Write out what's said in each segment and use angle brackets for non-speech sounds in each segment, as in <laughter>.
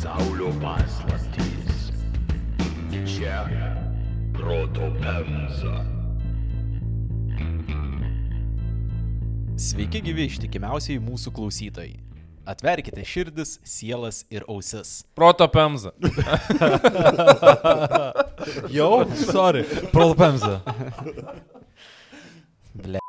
Pasaulio paslaptys. Čia proto pemza. Sveiki gyvi ištikimiausiai mūsų klausytojai. Atverkite širdis, sielas ir ausis. Proto pemza. <laughs> Jau, sorry, prolpemza. Ble.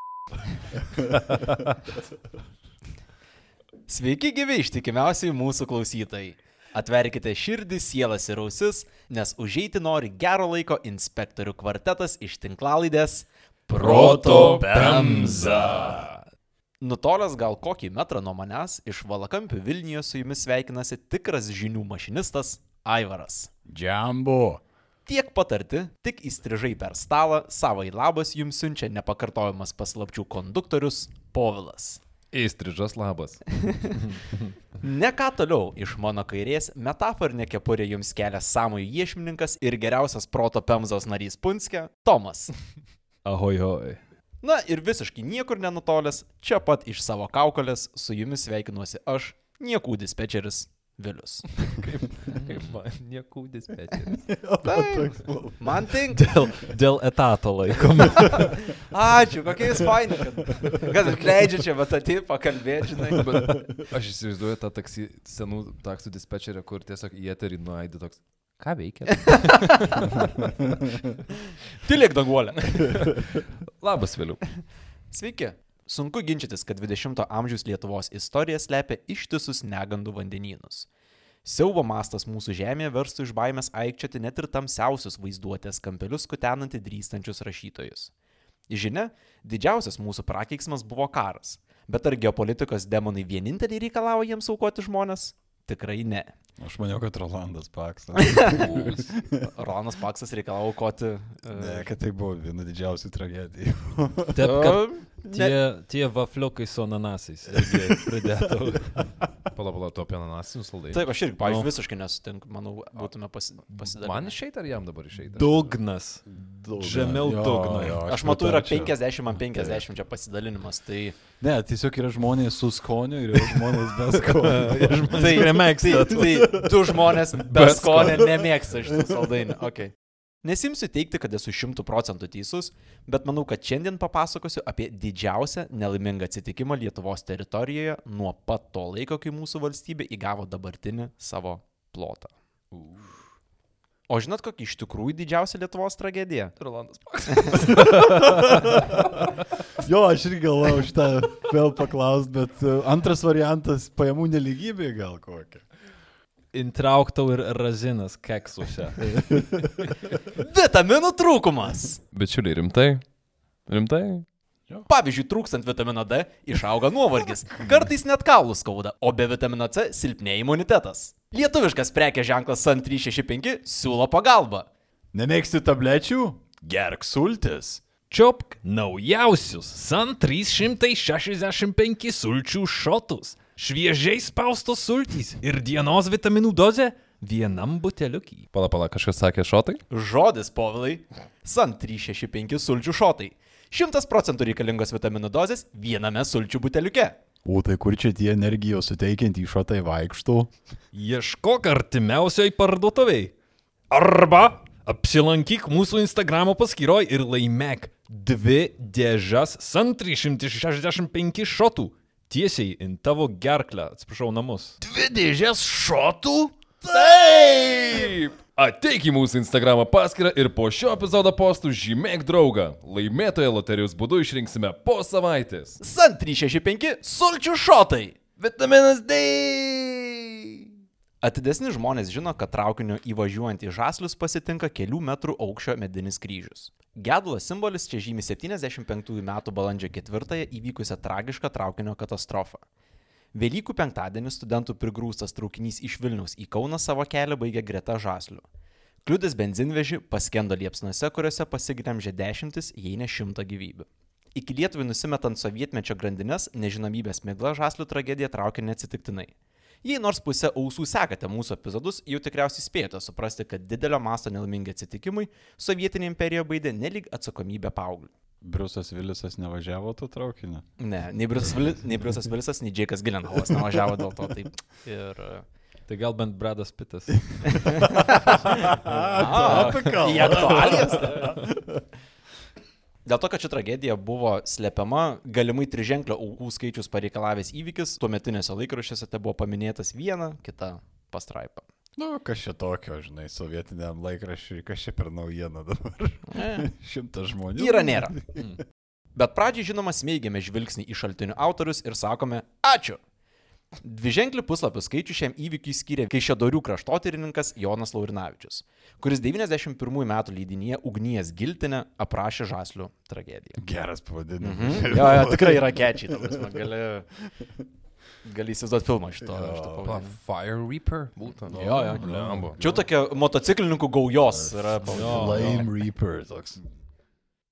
Sveiki gyvi ištikimiausiai mūsų klausytojai. Atverkite širdis, sielas ir ausis, nes užeiti nori gero laiko inspektorių kvartetas iš tinklalaidės Proto Pemza. Nutolęs gal kokį metrą nuo manęs, iš Valakampių Vilniuje su jumis sveikinasi tikras žinių mašinistas Aivaras. Džambu. Tiek patarti, tik įstrižai per stalą, savo į labas jums siunčia nepakartojamas paslapčių konduktorius Povilas. Įstrižas labas. <laughs> Ne ką toliau, iš mano kairės metaforinė kepurė jums kelia samųjų iešmininkas ir geriausias proto pemzos narys Punskė - Tomas. Ahojoj. Na ir visiškai niekur nenutolęs, čia pat iš savo kaukolės su jumis sveikinuosi aš, niekų dispečeris Vilius. <laughs> Kaip man, niekų dispečeris. <laughs> Man tinka. Dėl, dėl etato laikom. <laughs> Ačiū, kokie jūs faini, kad, kad leidžia čia vat atėjti pakalbėti, žinai. Bet aš įsivaizduoju tą taksi, senų taksų dispečerį, kur tiesiog į eterį nuaidė toks. Ką veikia? Tylėk danguolę. Labas vėliau. Sveiki. Sunku ginčytis, kad 20-ojo amžiaus Lietuvos istorija slepia ištisus negandų vandenynus. Siaubo mastas mūsų žemėje verstų iš baimės aikčioti net ir tamsiausius vaizduotės kampelius kutenantį drįstančius rašytojus. Žinia, didžiausias mūsų prakeiksmas buvo karas. Bet ar geopolitikos demonai vieninteliai reikalavo jiems aukoti žmonės? Tikrai ne. Aš maniau, kad Rolandas Paksas. <laughs> Ronas Paksas reikalavo aukoti. ne, kad tai buvo viena didžiausių tragedijų. Taip, kad Ne- tie, tie vafliukai su ananasais. irgi Pridėtų. <laughs> Pala, pala, tu apie ananasinius saldai. Taip, aš irgi, pavyzdžiui, Nu. visiškai nesutinku, manau, būtume pasi pasidalinę. Man išeit ar jam dabar išeit? Dugnas. Žemiau dugno. Aš matau, yra 50 ant 50 čia pasidalinimas. Tai, Ne, tiesiog yra žmonės su skoniu ir žmonės be skonio. <laughs> tai, kurie mėgsta. tai, tai du žmonės be skonio nemėgsta šitų saldainių. Okay. Nesimsiu teikti, kad esu šimtų procentų teisus, bet manau, kad šiandien papasakosiu apie didžiausią nelaimingą atsitikimą Lietuvos teritorijoje nuo pat to laiko, kai mūsų valstybė įgavo dabartinį savo plotą. O žinot, kokia iš tikrųjų didžiausia Lietuvos tragedija? Rolandas <laughs> Paksas. Jo, aš irgi galvojau šitą vėl paklausti, bet uh, antras variantas - pajamų neligybė gal kokia. Intrauktau ir razinas keksuose. <laughs> Vitaminų trūkumas! Bičiuliai, rimtai? Rimtai? Pavyzdžiui, trūkstant vitamino D išauga nuovargis, kartais net kaulų skauda, o be vitamino C silpnėja imunitetas. Lietuviškas prekės ženklas SAN 365 siūlo pagalbą. Nemėgsti tablečių? Gerk sultis. Čiopk naujausius SAN 365 sulčių šotus. Šviežiai spaustos sultys ir dienos vitaminų dozė vienam buteliukį. Pala, pala, kažkas sakė šotai? Žodis, povilai. SAN 365 sulčių šotai. 100 procentų reikalingos vitaminų dozės viename sulčių buteliuke. O tai kur čia tie energijos suteikiantys šotai vaikšto? Ieškok artimiausioj parduotuviai. Arba apsilankyk mūsų Instagram paskyroje ir laimėk dvi dėžas SAN 365 šotų tiesiai į tavo gerklę, atsiprašau, namus. Dvi dėžės šotų? Taip! Ateik į mūsų Instagram paskyrą ir po šio epizodo postų žymėk draugą. Laimėtoją loterijos būdu išrinksime po savaitės. SAN 365 sulčių šotai. Vitaminas D. Atidesni žmonės žino, kad traukiniu įvažiuojant į žaslius pasitinka kelių metrų aukščio medinis kryžius. Gedulo simbolis čia žymi 75 metų balandžio 4 įvykusią tragišką traukinio katastrofą. Velykų penktadienį studentų prigrūstas traukinys iš Vilniaus į Kauną savo kelią baigė greta žaslių. Kliudęs benzinvežį paskendo liepsnuose, kuriuose pasigremžė dešimtis, jei ne šimtą gyvybių. Iki Lietuvai nusimetant sovietmečio grandinės, nežinomybės migla žaslių tragedija traukė neatsitiktinai. Jei nors pusę ausų sekate mūsų epizodus, jau tikriausiai spėjote suprasti, kad didelio masto nelaimingi atsitikimai sovietinė imperija baidė nelig atsakomybę paauglių. Briusas Vilisas nevažiavo to traukiniu. Ne, nei Briusas, Vili, nei Briusas Vilisas, nei Džekas Gilenhalas nevažiavo dėl to. Taip. Ir e, Tai gal bent Bradas Pitas. Į <laughs> <laughs> aktualijas. Dėl to, kad ši tragedija buvo slepiama, galimai triženklio aukų skaičius pareikalavęs įvykis, tuometinėse laikraščiuose tai buvo paminėtas viena, kita pastraipa. Nu, kas čia tokio, žinai, sovietiniam laikraščiui, kas čia per naujieną dabar. E. <laughs> Šimtas žmonių. Yra nėra. <laughs> Bet pradžiai žinoma smeigiame žvilgsnį į šaltinių autorius ir sakome ačiū. Dviženklį puslapių skaičių šiam įvykiui skyrė Kaišėdorių kraštotyrininkas Jonas Laurinavičius, kuris 91 metų leidinėje Ugnies giltinė aprašė Žaslių tragediją. Geras pavadinimas. Mhm. Jo, jo, tikrai yra kečiai, gali, gali įsivaizduoti filmą šito. Šito. Fire Reaper? Būtent. Jo, jo. Čia tokia motociklininkų gaujos yra. pavadinimas. Flame Reaper toks.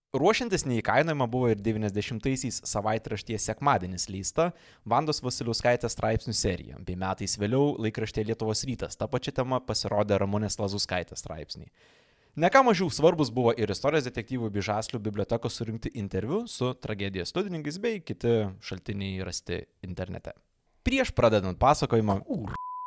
Ruošiantis neįkainojama buvo ir 90-aisiais savaitraštyje Sekmadienis leista Vandos Vasiliuskaitės straipsnių serija, bei metais vėliau laikraštėje Lietuvos rytas tą pačią temą pasirodė Ramonės Lazuskaitės straipsniai. Neką mažiau svarbus buvo ir istorijos detektyvų bei žaslių bibliotekos surinkti interviu su tragedijos studininkais bei kiti šaltiniai rasti internete. Prieš pradedant pasakojimą,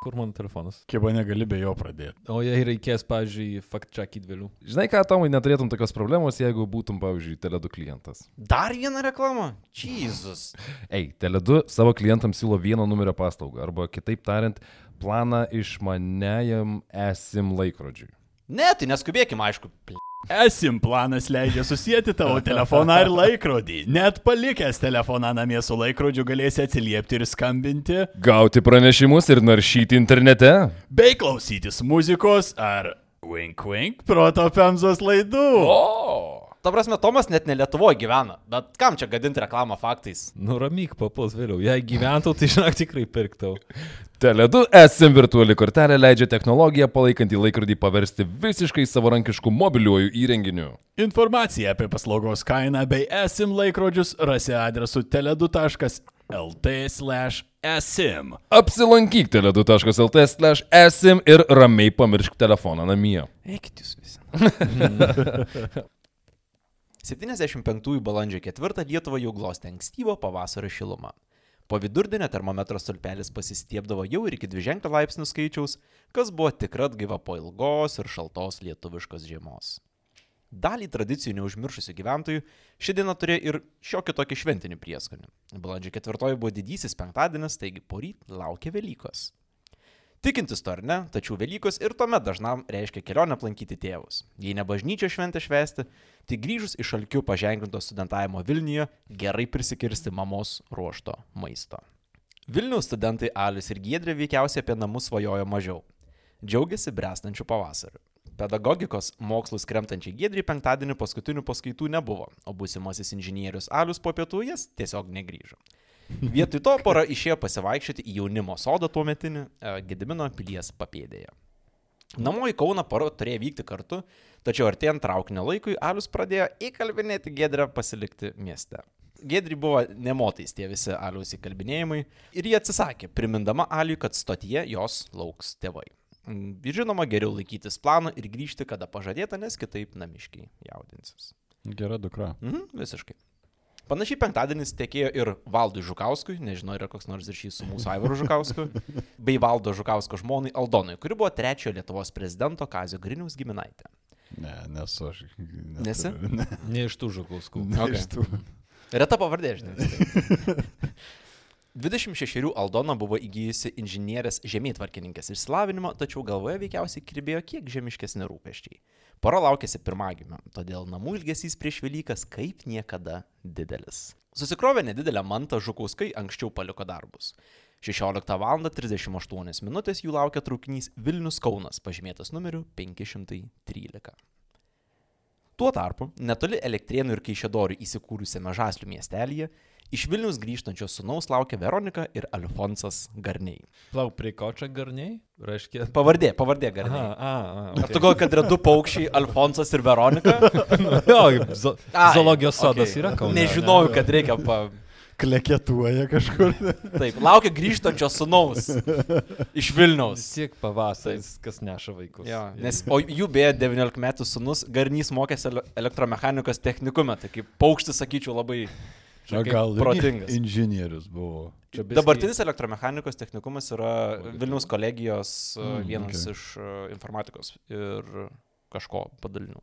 Kur mano telefonas? Kieba negali be jo pradėti. O jei reikės, pavyzdžiui, fact-check vėliau. Žinai ką, Tomai, neturėtum tokios problemos, jeigu būtum, pavyzdžiui, Tele2 klientas. dar viena reklama. Jėzus. <laughs> Ei, Tele2 savo klientams siūlo vieno numerio paslaugą, arba kitaip tariant, planą išmaniajam esim laikrodžiui. Ne, tai neskubėkime, aišku. Esim planas leidžia susijęti tavo telefoną ir laikrodį. Net palikęs telefoną namie su laikrodžiu galėsi atsiliepti ir skambinti, Gauti pranešimus ir naršyti internete? bei klausytis muzikos ar wink wink proto pemzos laidų. O. Ta prasme, Tomas net ne Lietuvoje gyvena, bet kam čia gadinti reklamą faktais? Nuramyk, papuls vėliau. Jei gyventų, tai žinok tikrai pirktau. Tele2 esim virtuali kortelė leidžia technologiją palaikantį laikrodį paversti visiškai savarankišku mobiliuoju įrenginiu. Informaciją apie paslaugos kainą bei esim laikrodžius rasi adresu tele2.lt/esim. Apsilankyk tele2.lt/esim ir ramiai pamiršk telefoną namie. Eikit jūs visi. <laughs> 75 balandžio 4 Lietuva jau glostė ankstyvo pavasario šilumą. Po vidurdienio termometro stulpelis pasistiepdavo jau ir iki dviženklio laipsnių skaičiaus, kas buvo tikra atgaiva po ilgos ir šaltos lietuviškos žiemos. Dalį tradicijų neužmiršusių gyventojų ši diena turėjo ir šiokį tokį šventinį prieskonį. Balandžio 4 buvo didysis penktadienis, taigi poryt laukia Velykos. Tikintis to ar ne, tačiau Velykos ir tuomet dažnam reiškia kelionę aplankyti tėvus. Jei ne bažnyčio šventę švesti, tai grįžus iš alkių paženklinto studentavimo Vilniuje gerai prisikirsti mamos ruošto maisto. Vilniaus studentai Alius ir Giedrė veikiausiai apie namus svajojo mažiau. Džiaugiasi brestančių pavasariu. Pedagogikos mokslus kremtančiai Giedrį penktadienį paskutinių paskaitų nebuvo, o būsimasis inžinierius Alius po pietų jas tiesiog negryžo. Vietoj to pora išėjo pasivaikščioti į jaunimo sodą tuo metinį e, Gedimino pilies papėdėje. Namo į Kauną pora turėjo vykti kartu, tačiau artėjant traukinio laikui Alius pradėjo įkalbinėti Gedrę pasilikti mieste. Gedri buvo nemotais tie visi Aliaus įkalbinėjimai ir jie atsisakė, primindama Aliui, kad stotyje jos lauks tėvai. Ir žinoma, geriau laikytis plano ir grįžti, kada pažadėta, nes kitaip namiškiai jaudinsis. Gera dukra. Mhm, visiškai. Panašiai penktadienis tekėjo ir Valdui Žukauskui, nežinau, yra koks nors ryšys su mūsų Aivaru Žukausku, <laughs> bei Valdo Žukausko žmonai Aldonui, kuri buvo trečiojo Lietuvos prezidento Kazio Griniaus giminaitė. Ne, nesu aš. neturiu. Nesi? Ne, Ne iš tų žaklauskų. ne Okay. iš tų. Reta pavardė, žinai. 26 Aldona buvo įgyjusi inžinierės žemėtvarkininkės išsilavinimą, tačiau galvoje veikiausiai kirbėjo kiek žemiškesni rūpeščiai. Pora laukėsi pirmagimio, todėl namų ilgesys prieš Velykas kaip niekada didelis. Susikrovė nedidelę mantą žukauskai anksčiau paliko darbus. 16 val. 38 min. jų laukia traukinys Vilnius Kaunas, pažymėtas numeriu 513. Tuo tarpu, netoli Elektrienų ir Keišėdorių įsikūrusiame Žaslių miestelėje, iš Vilnius grįžtančios sunaus laukia Veronika ir Alfonsas Garniai. Plauk, prie ko čia garniai? Reiškia. Pavardė, pavardė Garniai. a, a. Ar tu galvoji, kad yra du paukščiai, Alfonsas ir Veronika? <laughs> Jo, zo, zoologijos sodas yra kaune. Nežinojau, kad reikia pa... Kleketuoja kažkur. Taip, laukia grįžtančios sunaus iš Vilniaus. Tiek pavasaris, kas neša vaikus. Jo, nes, o jų beje 19 metų sunus Garnys mokėsi ele- elektromechanikos technikume, tai kaip paukštis, sakyčiau, labai Na gal protingas. inžinierius buvo. Dabartinis elektromechanikos technikumas yra Vilniaus kolegijos mm, vienas okay. okay. iš e, informatikos ir kažko padalinių.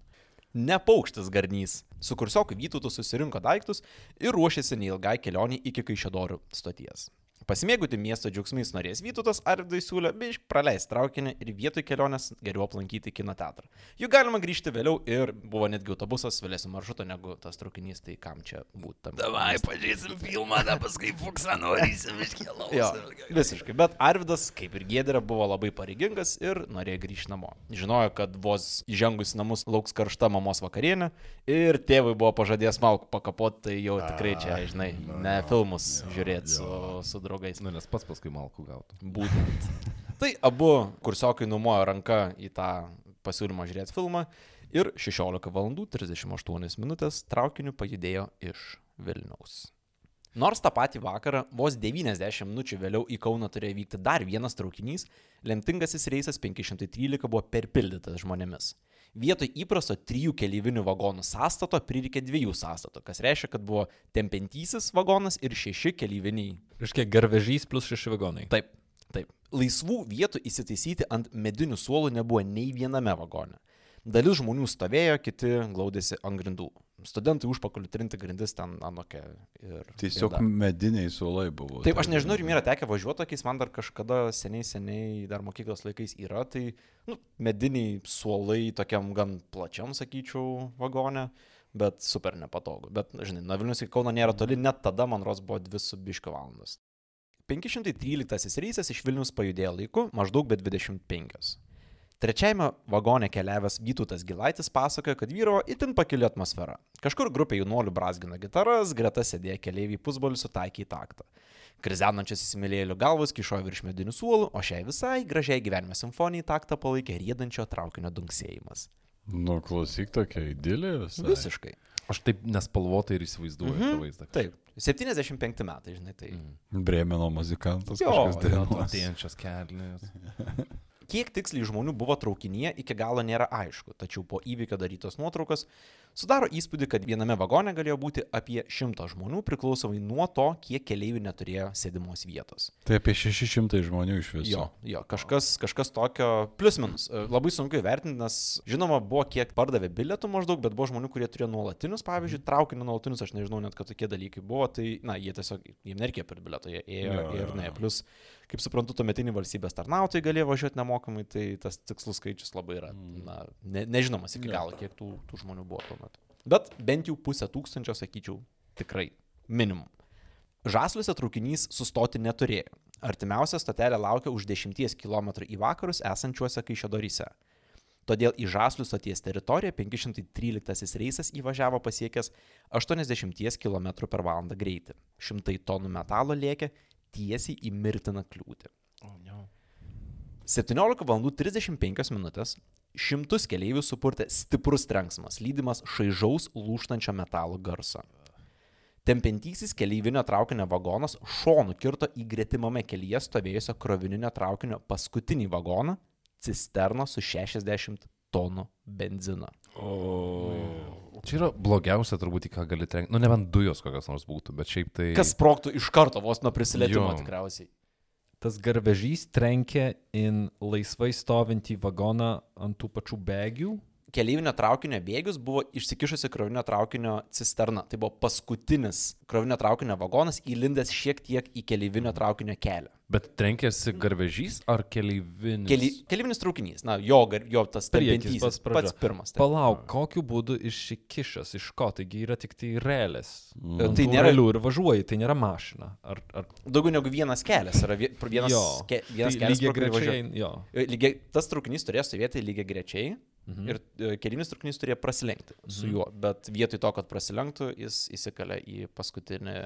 Ne paukštis garnys. Su kursioku Vytautu susirinko daiktus ir ruošėsi neilgai kelionį iki Kaišėdorių stoties. Pasimėgauti miesto džiaugsmais norės Vytautas Arvidai siūlė beišk praleisti traukinį ir vietoj kelionės geriau aplankyti kino teatrą. Juk galima grįžti vėliau ir buvo netgi autobusas vėlesnio maršruto negu tas traukinys, tai kam čia būtų tam. Davai, pažiūrėsim filmą, tada paskui fuksą norysim iškėlau. Jo, visiškai. Bet Arvidas, kaip ir Gėdera, buvo labai pareigingas ir norėjo grįžti namo. Žinojo, kad vos įžengus į namus lauks karšta mamos vakarienė ir tėvui buvo pažadėjęs malku pakapot, tai jau tikrai čia, žinai, ne filmus žiūrėti su, su draugais. Nu, nes pats paskui malkų gautų. Būtent. <laughs> Tai abu kursiokai numojo ranką į tą pasiūlymą žiūrėti filmą ir 16 val. 38 minutės traukiniu pajudėjo iš Vilniaus. Nors tą patį vakarą, vos 90 minučių vėliau į Kauną turėjo vykti dar vienas traukinys, lemtingasis reisas 513 buvo perpildytas žmonėmis. Vietoj įprasto trijų keleivinių vagonų sąstato prireikė dviejų sąstato, kas reiškia, kad buvo tempiantysis vagonas ir šeši keleiviniai Reiškia, garvežys plus šeši vagonai. Taip, taip. Laisvų vietų įsitaisyti ant medinių suolų nebuvo nei viename vagone. Dalis žmonių stovėjo, kiti glaudėsi ant grindų. Studentai užpakaliu trinti grindis ten anokia. Tiesiog bėda. mediniai suolai buvo. Taip, aš nežinau, ar jums yra tekę važiuoti tokiais, man dar kažkada seniai, seniai, dar mokyklos laikais yra, tai nu, mediniai suolai tokiam gan plačiam, sakyčiau, vagone, bet super nepatogu. Bet, žinai, nuo Vilnius iki Kauno nėra toli, net tada, man ros, buvo 2 su biškio valandos. 513 reisas iš Vilnius pajudėjo laiku maždaug be 25. Trečiajame vagone keliavęs Vytautas Gilaitis pasakoja, kad vyravo itin pakili atmosfera. Kažkur grupė jaunuolių brazgino gitaras, greta sėdėjo keliaiviai pusbolių sutaikė į taktą. Krizenančias įsimylėjėlių galvos kišo virš medinių suolų, o šiai visai gražiai gyvenime simfonijai taktą palaikė rėdančio traukinio dunksėjimas. Nu, klausyk tokia idilė visai. Visiškai. Aš taip nespalvotai ir įsivaizduoju Mhm. tą vaizdą. Taip. 75 metai, žinai, tai. Brėmeno muzikantas Jo. Atėjančios kelnės. <laughs> Kiek tiksliai žmonių buvo traukinyje iki galo nėra aišku, tačiau po įvykio darytos nuotraukos sudaro įspūdį, kad viename vagone galėjo būti apie 100 žmonių priklausomai nuo to, kiek keleivių neturėjo sėdimos vietos. Tai apie 600 žmonių iš viso. Jo, jo kažkas, kažkas tokio, plus minus. E, Labai sunku įvertinti, nes žinoma buvo kiek pardavė bilietų maždaug, bet buvo žmonių, kurie turėjo nuolatinius, pavyzdžiui, traukinių nuolatinius, aš nežinau net, kad tokie dalykai buvo, tai, na, jie tiesiog, jiems nereikėjo per bilietą, jie ėjo Jo, ir ne. Plus, kaip suprantu, tuometiniai valstybės tarnautojai galėjo važiuoti nemokamai, tai tas tikslus skaičius labai yra, na, ne, nežinomas iki galo, kiek tų, tų žmonių buvo tuo metu. Bet bent jau pusę tūkstančio, sakyčiau, tikrai, minimum. Žasliuose traukinys sustoti neturėjo. Artimiausia stotelė laukia už 10 km į vakarus esančiuose Kaišėdoryse. Todėl į Žaslių stoties teritoriją 513 reisas įvažiavo pasiekęs 80 km per valandą greitį. Šimtai tonų metalo lėkė tiesiai į mirtiną kliūtį. 17 val. 35 minutės šimtus keleivių supurtė stiprus trenksmas, lydimas šaižaus lūštančio metalo garso. Tempiantysis keleivinio traukinio vagonas šonu kirto į gretimame kelyje stovėjusio krovininio traukinio paskutinį vagoną - cisterną su 60 tonų benzino. Čia yra blogiausia turbūt, ką gali trenkti. Nu, nebent dujos kokios nors būtų, bet šiaip tai... Kas sproktų iš karto vos nuo prisilietimo Jo. tikriausiai. Tas garvežys trenkė į laisvai stovintį vagoną ant tų pačių begių. Keleivinio traukinio bėgius buvo išsikišusi krovinio traukinio cisterna. Tai buvo paskutinis krovinio traukinio vagonas įlindęs šiek tiek į keleivinio traukinio kelią. Bet trenkėsi garvežys ar keleivinis? Keli, keleivinis traukinys, na, jo, jo tas tempiantysis, pats pradžia. pats pirmas. taip. Palauk, kokiu būdu išsikišęs, iš ko, taigi yra tik tai relės. Tai Tai nėra- lių ir važiuoji, tai nėra mašina. Ar, ar Daugiau negu vienas kelias yra vienas, jo, ke, vienas tai kelias. lygiai grečiai, jo. Lygiai, tas traukinys turėjo stovėti lygiai grečiai mhm. ir e, kelinis traukinys turėjo prasilenkti mhm. su juo, bet vietoj to, kad prasilenktų, jis įsikalė į paskutinį,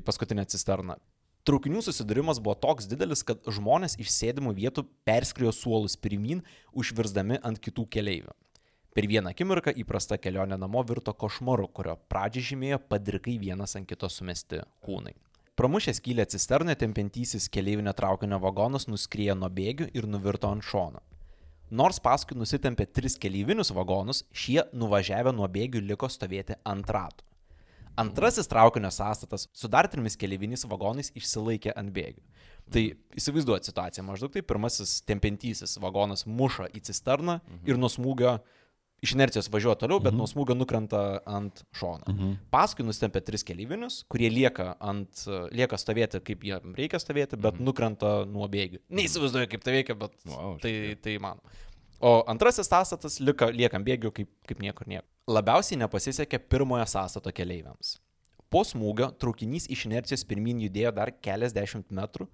į paskutinę cisterną. Traukinių susidūrimas buvo toks didelis, kad žmonės iš sėdimų vietų perskriejo suolus pirmin, užvirsdami ant kitų keleivių. Per vieną akimirką įprasta kelionė namo virto košmaru, kurio pradžią žymėjo padrikai vienas ant kito sumesti kūnai. Pramušęs skylę cisternę tempiantysis keleivinio traukinio vagonas nuskriejo nuo bėgių ir nuvirto ant šono. Nors paskui nusitempė tris keleivinius vagonus, šie nuvažiavę nuo bėgių liko stovėti ant ratų. Antrasis traukinio sąstatas su dar trimis keleiviniais vagonais išsilaikė ant bėgių. Tai įsivaizduoju situaciją maždaug tai pirmasis tempiantysis vagonas muša į cisterną ir nuo smūgio iš inercijos važiuoja toliau, bet nuo smūgio nukrenta ant šono. Paskui nustempia tris keleivinius, kurie lieka, ant, lieka stovėti, kaip jiem reikia stovėti, bet nukrenta nuo bėgių. Neįsivaizduoju, kaip tai veikia, bet Vau, tai, tai man. O antrasis sąstatas lieka, lieka ant bėgių kaip, kaip niekur nieko. Labiausiai nepasisekė pirmojo sąstato keleiviams. Po smūgio traukinys iš inercijos pirmin judėjo dar keliasdešimt metrų,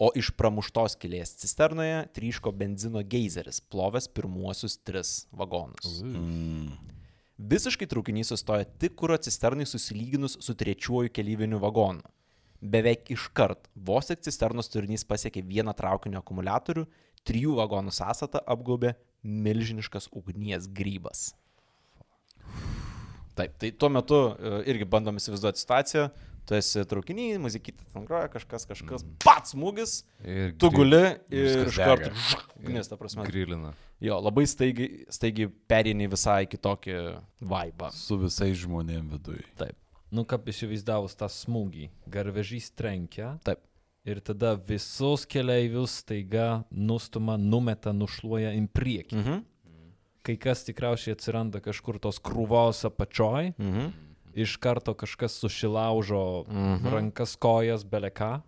o iš pramuštos kilės cisternoje tryško benzino geizeris, plovęs pirmuosius tris vagonus. Visiškai traukinys sustojo tik kuro cisternai susilyginus su trečiuoju keleiviniu vagonu. Beveik iškart, vos tik cisternos turinys pasiekė vieną traukinio akumuliatorių, trijų vagonų sąstatą apgaubė milžiniškas ugnies grybas. Taip, tai tuo metu e, irgi bandom įsivaizduoti situaciją. Tu esi traukiniai, muzikytė ten groja, kažkas, kažkas, pats smūgis, Ir tu guli ir iš karto ugnis, ta prasme. Grilina. Jo, labai staigiai, staigiai perėjai visai kitokį vaibą. Su visais žmonėm viduje. Taip, Nu, kaip įsivaizdavus tą smūgį, garvežys trenkia taip. ir tada visus keleivius staiga nustuma, numeta, nušluoja į priekį. Mhm. Kai kas tikriausiai atsiranda kažkur tos krūvos apačioj, Mhm. Iš karto kažkas sušilaužo Mhm. rankas, kojas, beleką.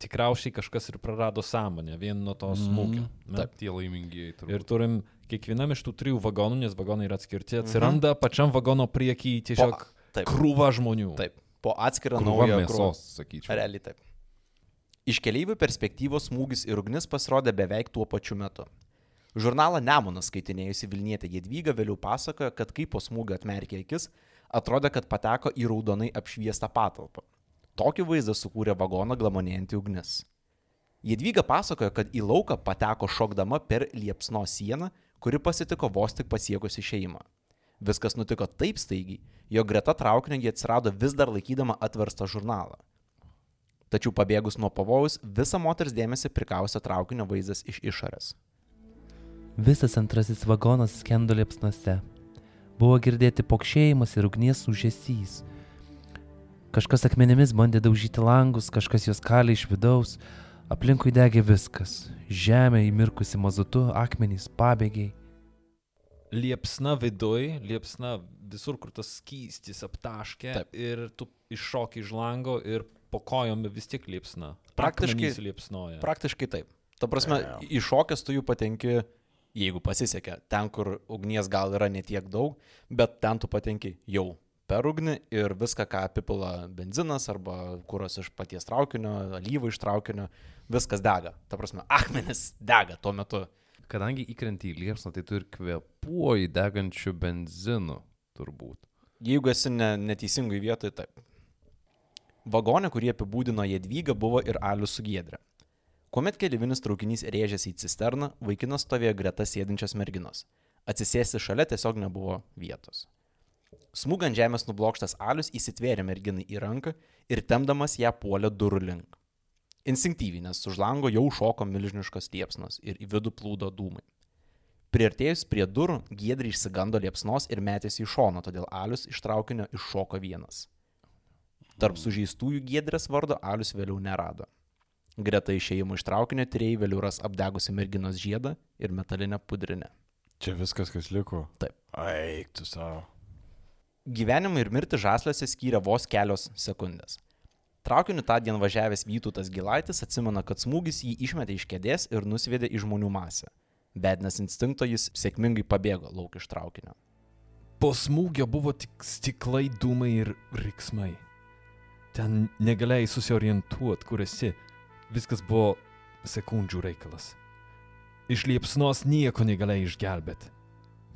Tikriausiai kažkas ir prarado sąmonę vien nuo to smūgio. ne? Taip, tie laimingieji turbūt. Ir turim kiekvienam iš tų trijų vagonų, nes vagonai yra atskirti, atsiranda pačiam vagono priekyje tiesiog taip. krūva žmonių. Taip, po atskirą naują mėsos, sakyčiau. Realiai taip. Iš keleivių perspektyvos smūgis ir ugnis pasirodė beveik tuo pačiu metu. Žurnalą Nemonas skaitinėjusi Vilnietė Jedvyga vėliau pasakojo, kad kai po smūgio atmerkė akis, atrodė, kad pateko į raudonai apšviestą patalpą. Tokį vaizdą sukūrė vagoną glamonėjantį ugnis. Jedvyga pasakojo, kad į lauką pateko šokdama per liepsno sieną, kuri pasitiko vos tik pasiekus išeimą. Viskas nutiko taip staigiai, jog greta traukinio jie atsirado vis dar laikydama atverstą žurnalą. Tačiau pabėgus nuo pavojus, visą moters dėmesį prikausė traukinio vaizdas iš išorės. Visas antrasis vagonas skendo liepsnose. Buvo girdėti pokšėjimas ir ugnies užėsys. Kažkas akmenimis bandė daužyti langus, kažkas juos kalė iš vidaus. Aplinkui degė viskas. Žemė įmirkusi mazutu, akmenys, pabėgiai. Liepsna viduj, liepsna visur, kur tas skystis aptaškė Taip. ir tu iššoki iš lango ir po kojom vis tiek liepsna. Praktiškai- liepsnoja. Praktiškai taip. Ta prasme, iššokęs tu jų patenki, jeigu pasisekė, ten, kur ugnies gal yra netiek daug, bet ten tu patenki jau per ugnį ir viską, ką apipila benzinas arba kuras iš paties traukinio, alyvų iš traukinio, viskas dega. Ta prasme, akmenis dega tuo metu. Kadangi įkrenti į liepsną, tai tu ir kvepuoji degančių benzinų, turbūt. Jeigu esi ne, neteisingai vietoje, taip. Vagonė, kurį apibūdino Jedvyga, buvo ir Alius su Giedre. Kuomet keliavinis traukinys rėžėsi į cisterną, vaikinas stovėjo greta sėdinčios merginos. Atsisėsti šalia tiesiog nebuvo vietos. Smūgant žemės nublokštas Alius įsitvėrė merginai į ranką ir temdamas ją puolė durų link. Instinktyviai, nes už lango jau šoko milžiniškos liepsnos ir į vidų plūdo dūmai. Priartėjus prie durų, Giedri išsigando liepsnos ir metėsi į šoną, todėl Alius iš traukinio iššoko vienas. Tarp sužeistųjų Giedrės vardo Alius vėliau nerado. Greta išėjimo iš traukinio tyrėjai vėliau ras apdegusi merginos žiedą ir metalinę pudrinę. Čia viskas, kas liko. Taip. Eik tu savo. Gyvenimą ir mirtį žasliuose skyrė vos kelios sekundės. Traukiniu tą dieną važiavęs Vytautas Gilaitis atsimena, kad smūgis jį išmetė iš kėdės ir nusviedė į žmonių masę. Bet nes instinkto jis sėkmingai pabėgo lauk iš traukinio. Po smūgio buvo tik stiklai, dūmai ir riksmai. Ten negalėjai susiorientuoti, kur esi. Viskas buvo sekundžių reikalas. Iš liepsnos nieko negalėjai išgelbėti.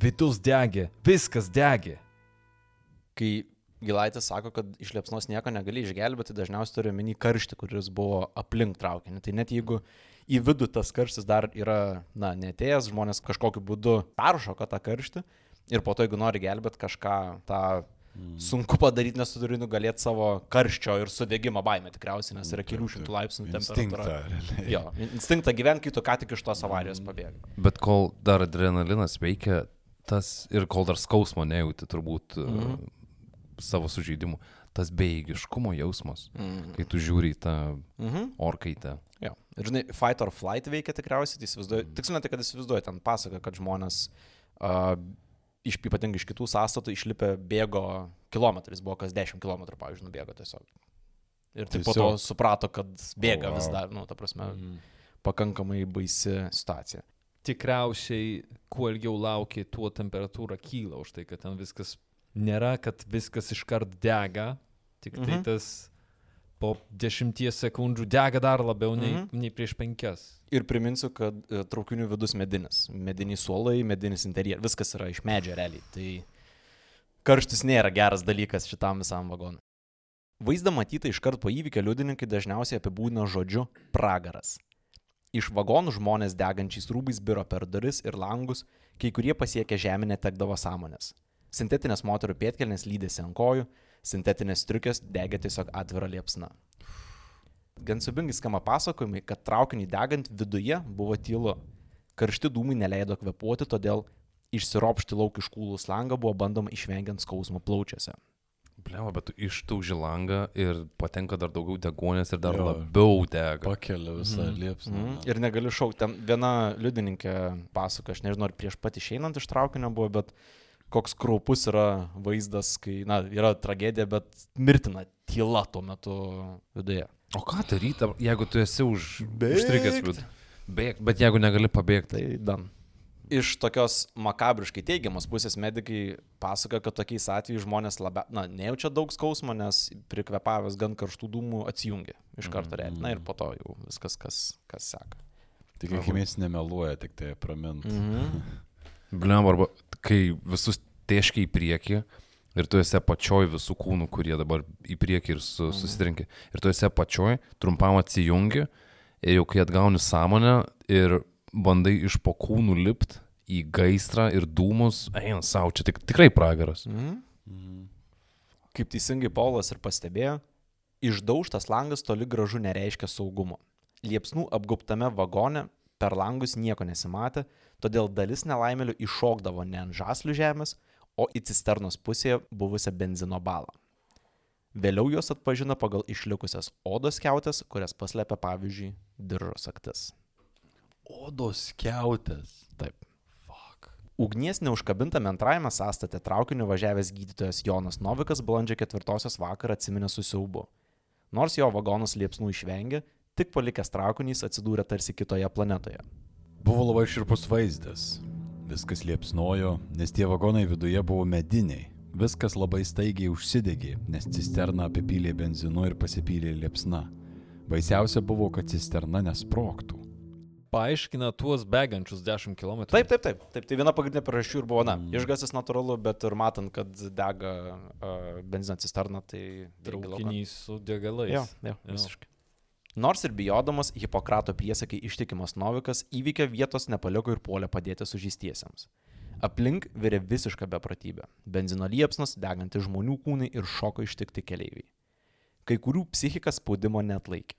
Vidus degė, viskas degė. Kai Gilaitis sako, kad iš liepsnos nieko negali išgelbėti, dažniausiai turi meni karštį, kuris buvo aplink traukinį. Tai net jeigu į vidų tas karštis dar yra, na, netėjęs, žmonės kažkokiu būdu peršoka tą karštį ir po to, jeigu nori gelbėti kažką, tą sunku padaryti, nes tu turi nugalėti savo karščio ir sudegimo baimę tikriausiai, nes yra kelių šimtų laipsnių Instinktą. temperatūra. realiai. Jo, instinktą gyventi, kai tu ką tik iš tos avarijos pabėgai. Bet kol dar adrenalinas veikia, tas ir kol dar skausmo nejauti turbūt mm. savo sužeidimų, tas beigiškumo jausmas, Mm. kai tu žiūri į tą Mhm. orkaitę. Jo. Ir žinai, fight or flight veikia tikriausiai, tai įsivaizduoju, tiksliau ne tai, kad įsivaizduoju, ten pasaka, kad žmonės uh, iš, ypatingai iš kitų sąstatų išlipę bėgo kilometrais, buvo kas 10 km, pavyzdžiui, nubėgo tiesiog. Ir tik po to suprato, kad bėga O, vis dar, nu, ta prasme, pakankamai baisi situacija. Tikriausiai, kuo ilgiau lauki, tuo temperatūra kyla už tai, kad ten viskas nėra, kad viskas iškart dega, tik tai Mhm. tas po dešimties sekundžių dega dar labiau nei, Mhm. nei prieš penkias. Ir priminsiu, kad e, traukinių vidus medinis. Mediniai suolai, medinis interjeras, viskas yra iš medžio realiai. Tai karštis nėra geras dalykas šitam visam vagonui. Vaizdą matyti iškart po įvykio liudininkai dažniausiai apibūdina žodžiu pragaras. Iš vagonų žmonės degančiais rūbais biro per duris ir langus, kai kurie pasiekę žemę netekdavo sąmonės. Sintetinės moterų pėtkelnės lydėsi ant kojų, sintetinės striukės degė tiesiog atvira liepsna. Gan subingai skamba pasakojimai, kad traukinį degant viduje buvo tylu. Karšti dūmai neleido kvepuoti, todėl išsiropšti lauk iš kūlų slangą buvo bandoma išvengiant skausmo plaučiuose. Blema, bet tu ištauži langą ir patenka dar daugiau degonės ir dar Jo. labiau dega. Pakelia visą Mhm. liepsną. Mm. Ir negaliu šaukti, ten viena liudininkė pasako, aš nežinau, ar prieš pat išeinant iš traukinio buvo, bet koks kraupus yra vaizdas, kai, na, yra tragedija, bet mirtina tyla tuo metu viduje. O ką daryti, jeigu tu esi už... Užstrigęs vid. Bėg, bet jeigu negali pabėgti. Tai dan. Iš tokios makabriškai teigiamos pusės medikai pasako, kad tokiais atvejais žmonės labiau, na, nejaučia daug skausmo, nes prikvepavęs gan karštų dūmų atsijungia iš karto realiai. Na ir po to jau viskas, kas, kas seka. Tik jis nemeluoja, tik tai pramint. Mhm. Blem, arba kai visus tieškiai į priekį ir tu esi pačioj visų kūnų, kurie dabar į priekį ir su, susitrinkia. Ir tu esi pačioj, trumpam atsijungi ir jau kai atgauni sąmonę ir bandai iš po kūnų lipt į gaisrą ir dūmus, eina savo, čia tik, tikrai pragaras. Mhm. Mhm. Kaip teisingai Paulas ir pastebėjo, išdaužtas langas toli gražu nereiškia saugumo. Liepsnų apgaubtame vagone per langus nieko nesimatė, todėl dalis nelaimėlių iššokdavo ne ant žaslių žemės, o į cisternos pusėje buvusią benzino balą. Vėliau juos atpažino pagal išlikusias odos keutės, kurias paslėpė pavyzdžiui diržo saktis. Odos keutės. Taip. Ugnies neužkabintame antrajame sąstate traukiniu važiavęs gydytojas Jonas Novikas balandžio ketvirtosios vakarą atsiminė su siaubu. Nors jo vagonas liepsnų išvengė, tik palikęs traukinys atsidūrė tarsi kitoje planetoje. Buvo labai širpus vaizdas. Viskas liepsnojo, nes tie vagonai viduje buvo mediniai. Viskas labai staigiai užsidegė, nes cisterna apipylė benzinu ir pasipylė liepsna. Baisiausia buvo, kad cisterna nesproktų. Paaiškina tuos bėgančius 10 km. Taip, taip, taip. taip tai viena pagrindinė priežasčių ir buvo, na, išgasis natūralu, bet ir matant, kad dega uh, benzino cisterna, tai... Traukinys su degalais. Jo, jo, Jo. visiškai. Nors ir bijodamas Hipokrato priesakai ištikimas Novikas įvykio vietos nepaliko ir puolė padėti sužystiesiems. Aplink virė visiška beprotybė. Benzino liepsnas, deganti žmonių kūnai ir šoko ištikti keleiviai. Kai kurių psichika spaudimo net laikė.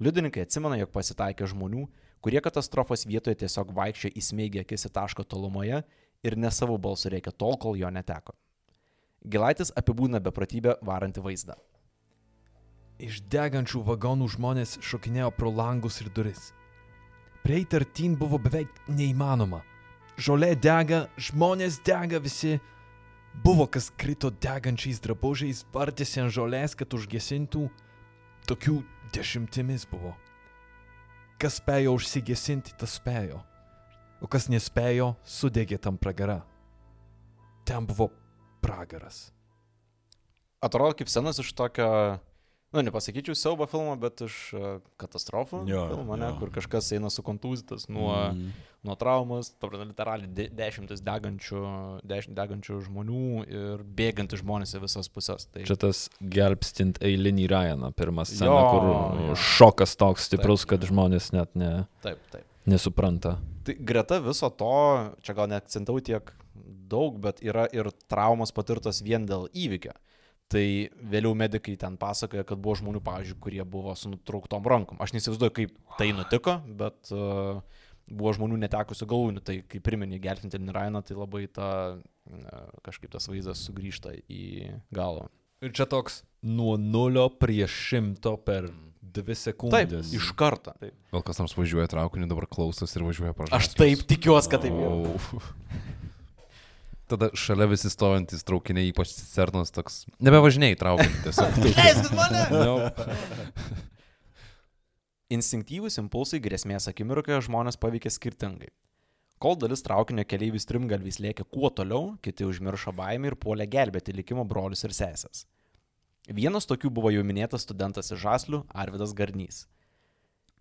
Liudininkai atsimena, jog pasitaikė žmonių, kurie katastrofos vietoje tiesiog vaikščiojo įsmeigę akis į tašką tolumoje ir ne savo balsu reikia tol, kol jo neteko. Gilaitis apibūdina beprotybę varantį vaizdą. Iš degančių vagonų žmonės šokinėjo pro langus ir duris. Prieiti artin buvo beveik neįmanoma. Žolė dega, žmonės dega visi. Buvo kas krito degančiais drabužiais, vartėsi ant žolės, kad užgesintų. Tokių dešimtimis buvo. Kas spėjo užsigesinti, tas spėjo. O kas nespėjo, sudegė tam pragara. Ten buvo pragaras. atrodo kaip senas iš tokio, nu, nepasakyčiau siaubo filmo, bet iš uh, katastrofų Jo, filmo, ne, jo. kur kažkas eina sukontūzytas nuo, mm. Nuo traumas, tada literaliai de, dešimtis degančių, dešimt degančių žmonių ir bėgantys žmonės į visas pusės. Tai Čia tas gelbstint eilinį Ryaną, pirmą sceną, Jo, kur jo. šokas toks stiprus, kad žmonės net ne, taip, taip. nesupranta. Tai greta viso to, čia gal neakcentau tiek daug, bet yra ir traumos patirtos vien dėl įvykio. Tai vėliau medikai ten pasakoja, kad buvo žmonių, pavyzdžiui, kurie buvo su nutrauktom rankom. Aš neįsivaizduoju, kaip tai nutiko, bet uh, buvo žmonių netekusių galūnių. Tai kaip priminė geltinti Nirainą, tai labai ta, uh, kažkaip tas vaizdas sugrįžta į galvą. Ir čia toks nuo nulio prie šimto per dvi Taip, sekundės. iš karto. Taip. Gal kas nors važiuoja traukiniu, dabar klausos ir važiuoja prašau. Aš taip tikiuosi, kad taip jau. Tada šalia visi stovintis traukiniai, ypač cisternos, toks. Nebevažinėjai traukinį, tiesiog. Leiskit mane! No. Instinktyvūs impulsai grėsmės akimirkoje žmonės paveikia skirtingai. Kol dalis traukinio keleivių strimgalviais lėkė kuo toliau, kiti užmiršo baimę ir puolė gelbėti likimo brolius ir sesės. Vienas tokių buvo jau minėtas studentas iš Žaslių Arvidas Garnys.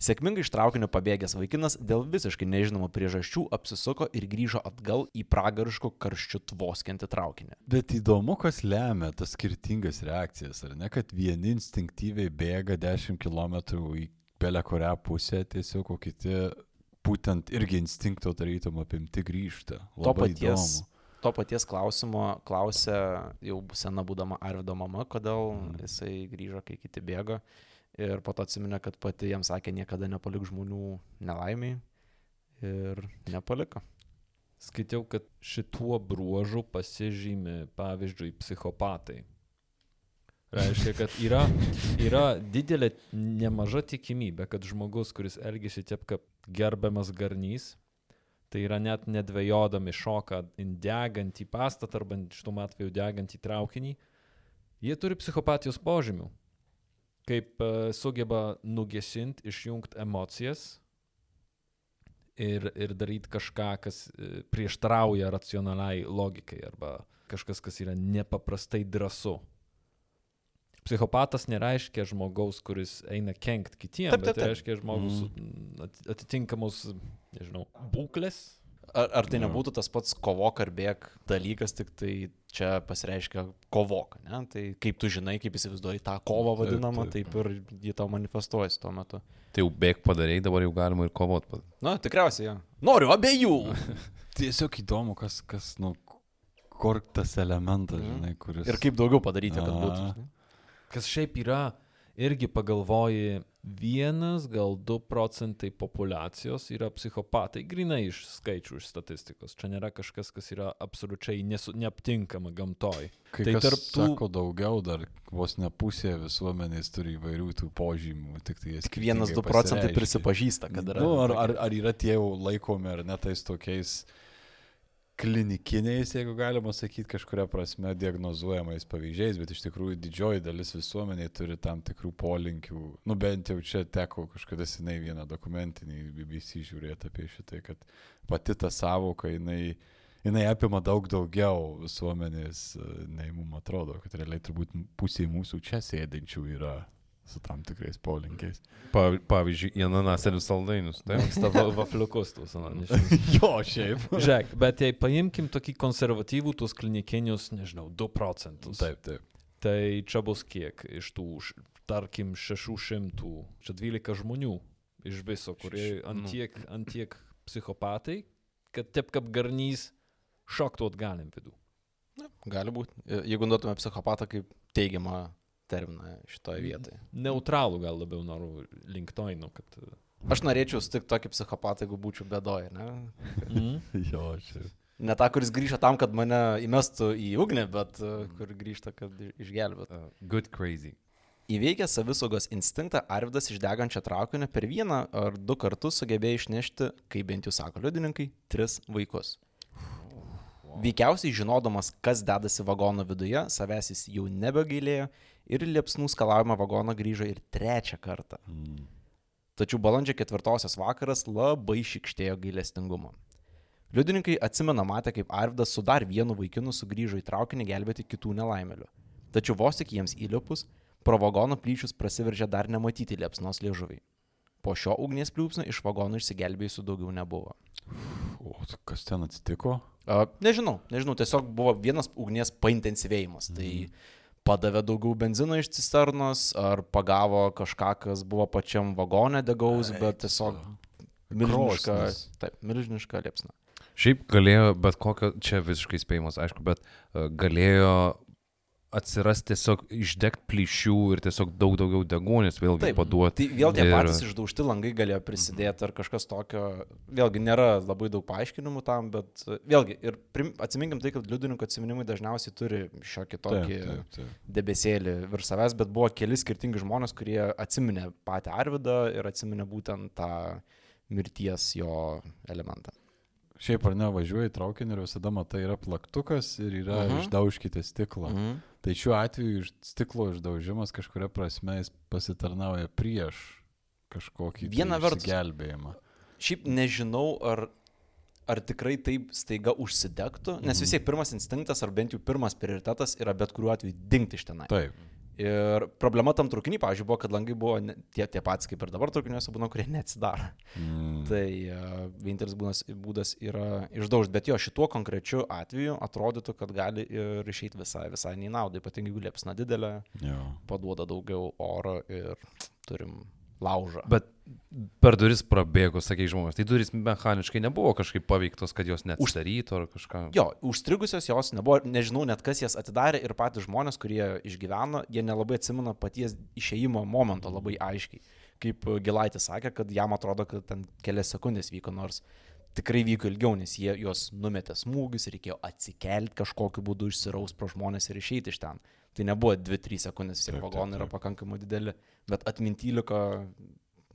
Sėkmingai iš traukinio pabėgęs vaikinas dėl visiškai nežinomų priežasčių apsisuko ir grįžo atgal į pragariškų karščių tvoskiantį traukinį. Bet įdomu, kas lemia tas skirtingas reakcijas, ar ne, kad vieni instinktyviai bėga 10 km į belę kurią pusę tiesiog, o kiti būtent irgi instinkto tarytum apimti grįžta. To Labai paties, įdomu. to paties klausimo klausė jau sena būdama Arvido mama, kodėl jisai grįžo, kai kiti bėgo. Ir po to atsiminė, kad pati jam sakė, niekada nepalik žmonių nelaimiai. Ir nepaliko. Skaičiau, kad šituo bruožu pasižymi, pavyzdžiui, psichopatai. Reiškia, kad yra, yra didelė, nemaža tikimybė, kad žmogus, kuris elgesi taip kaip gerbiamas garnys, tai yra net nedvėjodami šoka degantį pastatą arba šitų atveju degantį traukinį, jie turi psichopatijos požymių. Kaip uh, sugeba nugesinti, išjungti emocijas ir, ir daryti kažką, kas e, prieštarauja racionaliai logikai arba kažkas, kas yra nepaprastai drasu. Psichopatas nereiškia žmogaus, kuris eina kenkt kitiems, Taip, bet taip, tai taip. reiškia žmogus mm. atitinkamos, nežinau, būklės. Ar, ar tai nebūtų tas pats kovok ar bėg dalykas, tik tai čia pasireiškia kovok, ne? Tai kaip tu žinai, kaip įsivaizduoji tą kovą vadinamą, taip, taip ir ji tau manifestuojasi tuo metu. Tai jau bėg padarėjai, dabar jau galima ir kovot. Na, tikriausiai, jo. Noriu abiejų. <laughs> Tiesiog įdomu, kas, kas nu, kur tas elementas, Mhm. žinai, kuris. Ir kaip daugiau padaryti, kad būtų. Žinai. Kas šiaip yra, irgi pagalvoji, vienas gal 2 procentai populacijos yra psichopatai, grinai iš skaičių, iš statistikos. Čia nėra kažkas, kas yra absoliučiai nesu, neaptinkama gamtoj. Kai Tai kas tarp tų- sako daugiau, dar vos ne pusė visuomenės turi įvairių tų požymių, tik tai jie Tik vienas, skirtingai du procentai pasireiškia. prisipažįsta, kad yra. Nu, ar, ar, ar yra tie jau laikomi ar ne tais tokiais klinikiniais, jeigu galima sakyti, kažkuria prasme diagnozuojamais pavyzdžiais, bet iš tikrųjų didžioji dalis visuomeniai turi tam tikrų polinkių. Nu bent jau čia teko kažkada senai vieną dokumentinį BBC žiūrėti apie šitai, kad pati ta savoka, jinai, jinai apima daug daugiau visuomenės, e, nei mums atrodo, kad realiai turbūt pusė mūsų čia sėdinčių yra su tam tikrais polinkiais. Pa, pavyzdžiui, į ananasėlių saldainius. Taip. Mėgsta va- vafliukus tuos ananiškus. <laughs> jo, šiaip. Žiūrėk, bet jei paimkim tokį konservatyvų, tuos klinikinius, nežinau, 2 procentus. Taip, taip. Tai čia bus kiek iš tų, tarkim, 600, čia 12 žmonių iš viso, kurie nu. antiek, antiek psichopatai, kad taip kaip garnys šoktų atgalim vidų. Gali būti. Jeigu duotume psichopatą kaip teigiamą terminą šitoje vietoje. Neutralų gal labiau noriu link to einu, kad... Aš norėčiau sutikti tokį psihopatą, jeigu būčiau bedoje, ne? Mm. <laughs> Jo, šiaip. Ne tą, kuris grįžta tam, kad mane įmestų į ugnį, bet uh, kur grįžta, kad išgelbėtų. Uh, good crazy. Įveikęs savisaugos instinktą, Arvidas iš degančio traukinio per vieną ar du kartus sugebėjo išnešti, kaip bent jau sako liudininkai, tris vaikus. Veikiausiai žinodamas, kas dedasi vagono viduje, savęs jis jau nebegailėjo ir liepsnų skalaujamą vagoną grįžo ir trečią kartą. Mm. Tačiau balandžio ketvirtosios vakaras labai šikštėjo gailestingumo. Liudininkai atsimena matę, kaip Arvidas su dar vienu vaikinu sugrįžo į traukinį gelbėti kitų nelaimelių. Tačiau vos tik jiems įlipus, pro vagono plyšius prasiveržė dar nematyti liepsnos liežuviai. Po šio ugnies pliūpsnio iš vagono išsigelbėjusių daugiau nebuvo. O tai kas ten atsitiko? A, nežinau, nežinau, tiesiog buvo vienas ugnies paintensyvėjimas. Tai padavė daugiau benzino iš cisternos, ar pagavo kažką, kas buvo pačiam vagone degaus, bet tiesiog milžiniška, taip, milžiniška liepsna. Šiaip galėjo bet kokio, čia visiškai spėjimas, aišku, bet uh, galėjo atsiras tiesiog išdegt plyšių ir tiesiog daug daugiau degonės vėlgi Taip, paduoti. Tai vėl tie Ir- patys išdaužti langai galėjo prisidėti ar kažkas tokio. Vėlgi nėra labai daug paaiškinimų tam, bet e, vėlgi ir prim, atsiminkim tai, kad liudininkų atsiminimai dažniausiai turi šiokį Taip, tokį taip, taip. debesėlį virš savęs, bet buvo keli skirtingi žmonės, kurie atsiminė patį Arvidą ir atsiminė būtent tą mirties jo elementą. Šiaip ar ne, važiuoji traukinį ir visada matai, yra plaktukas ir yra Mhm. mhm. išdaužkite stiklą. Mhm. Mhm. Tai šiuo atveju stiklo išdaužimas kažkuria prasme jis pasitarnauja prieš kažkokį tai Viena vertus- gelbėjimą. Šiaip nežinau, ar, ar tikrai taip staiga užsidegtų, nes Mhm. vis tiek pirmas instinktas, ar bent jau pirmas prioritetas yra bet kuriuo atveju dingti iš tenai. Taip. Ir problema tam traukinį, pavyzdžiui, buvo, kad langai buvo ne- tie, tie patys kaip ir dabar traukiniuose būna, kurie neatsidaro. Mm. Tai uh, vienintelis būdas, būdas yra išdaužti. Bet jo šituo konkrečiu atveju atrodytų, kad gali ir išeiti visai, visai nei naudai. Ypatingai jeigu liepsna didelė, Jo. paduoda daugiau oro ir turim laužą. Bet per duris prabėgo, sakė žmogus, tai duris mechaniškai nebuvo kažkaip paveiktos, kad jos neatstarytų ar kažką. Jo, užstrigusios jos nebuvo, nežinau net kas jas atidarė ir patys žmonės, kurie išgyveno, jie nelabai atsimena paties išėjimo momento labai aiškiai. Kaip Gilaitis sakė, kad jam atrodo, kad ten kelias sekundės vyko, nors tikrai vyko ilgiau, nes jie juos numetė smūgius, reikėjo atsikelti kažkokiu būdu, išsiraus pro žmonės ir išeiti iš ten. Tai nebuvo 2-3 sekundės, taip, vagonai yra pakankamai dideli, bet atminty liko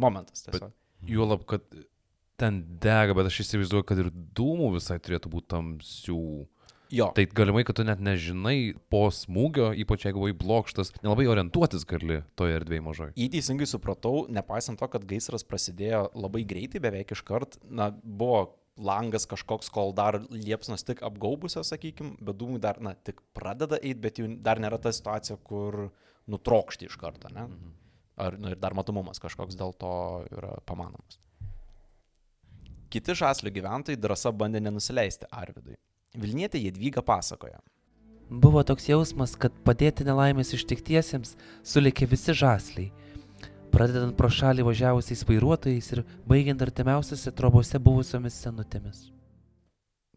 momentas tiesiog. Juolab, kad ten dega, bet aš įsivaizduoju, kad ir dūmų visai turėtų būti tamsių. Jo, Tai galimai, kad tu net nežinai po smūgio, ypač jeigu buvai blokštas, nelabai orientuotis gali toje erdvėje mažai. Jei teisingai supratau, nepaisant to, kad gaisras prasidėjo labai greitai, beveik iškart, na, buvo langas kažkoks, kol dar liepsnos tik apgaubusios, sakykime, bet dūmai dar, na, tik pradeda eiti, bet jau dar nėra ta situacija, kur nutrokšti iš karto, ne? Ar, nu, ir dar matomumas kažkoks dėl to yra pamanomas. Kiti žaslio gyventojai drąsa bandė nenusileisti Arvidui. Vilnietė Jadvyga pasakoja. Buvo toks jausmas, kad padėti nelaimės ištiktiesiems sulikė visi žasliai. Pradedant pro šalį važiavusiais vairuotojais ir baigiant artimiausiose trobose buvusiomis senutėmis.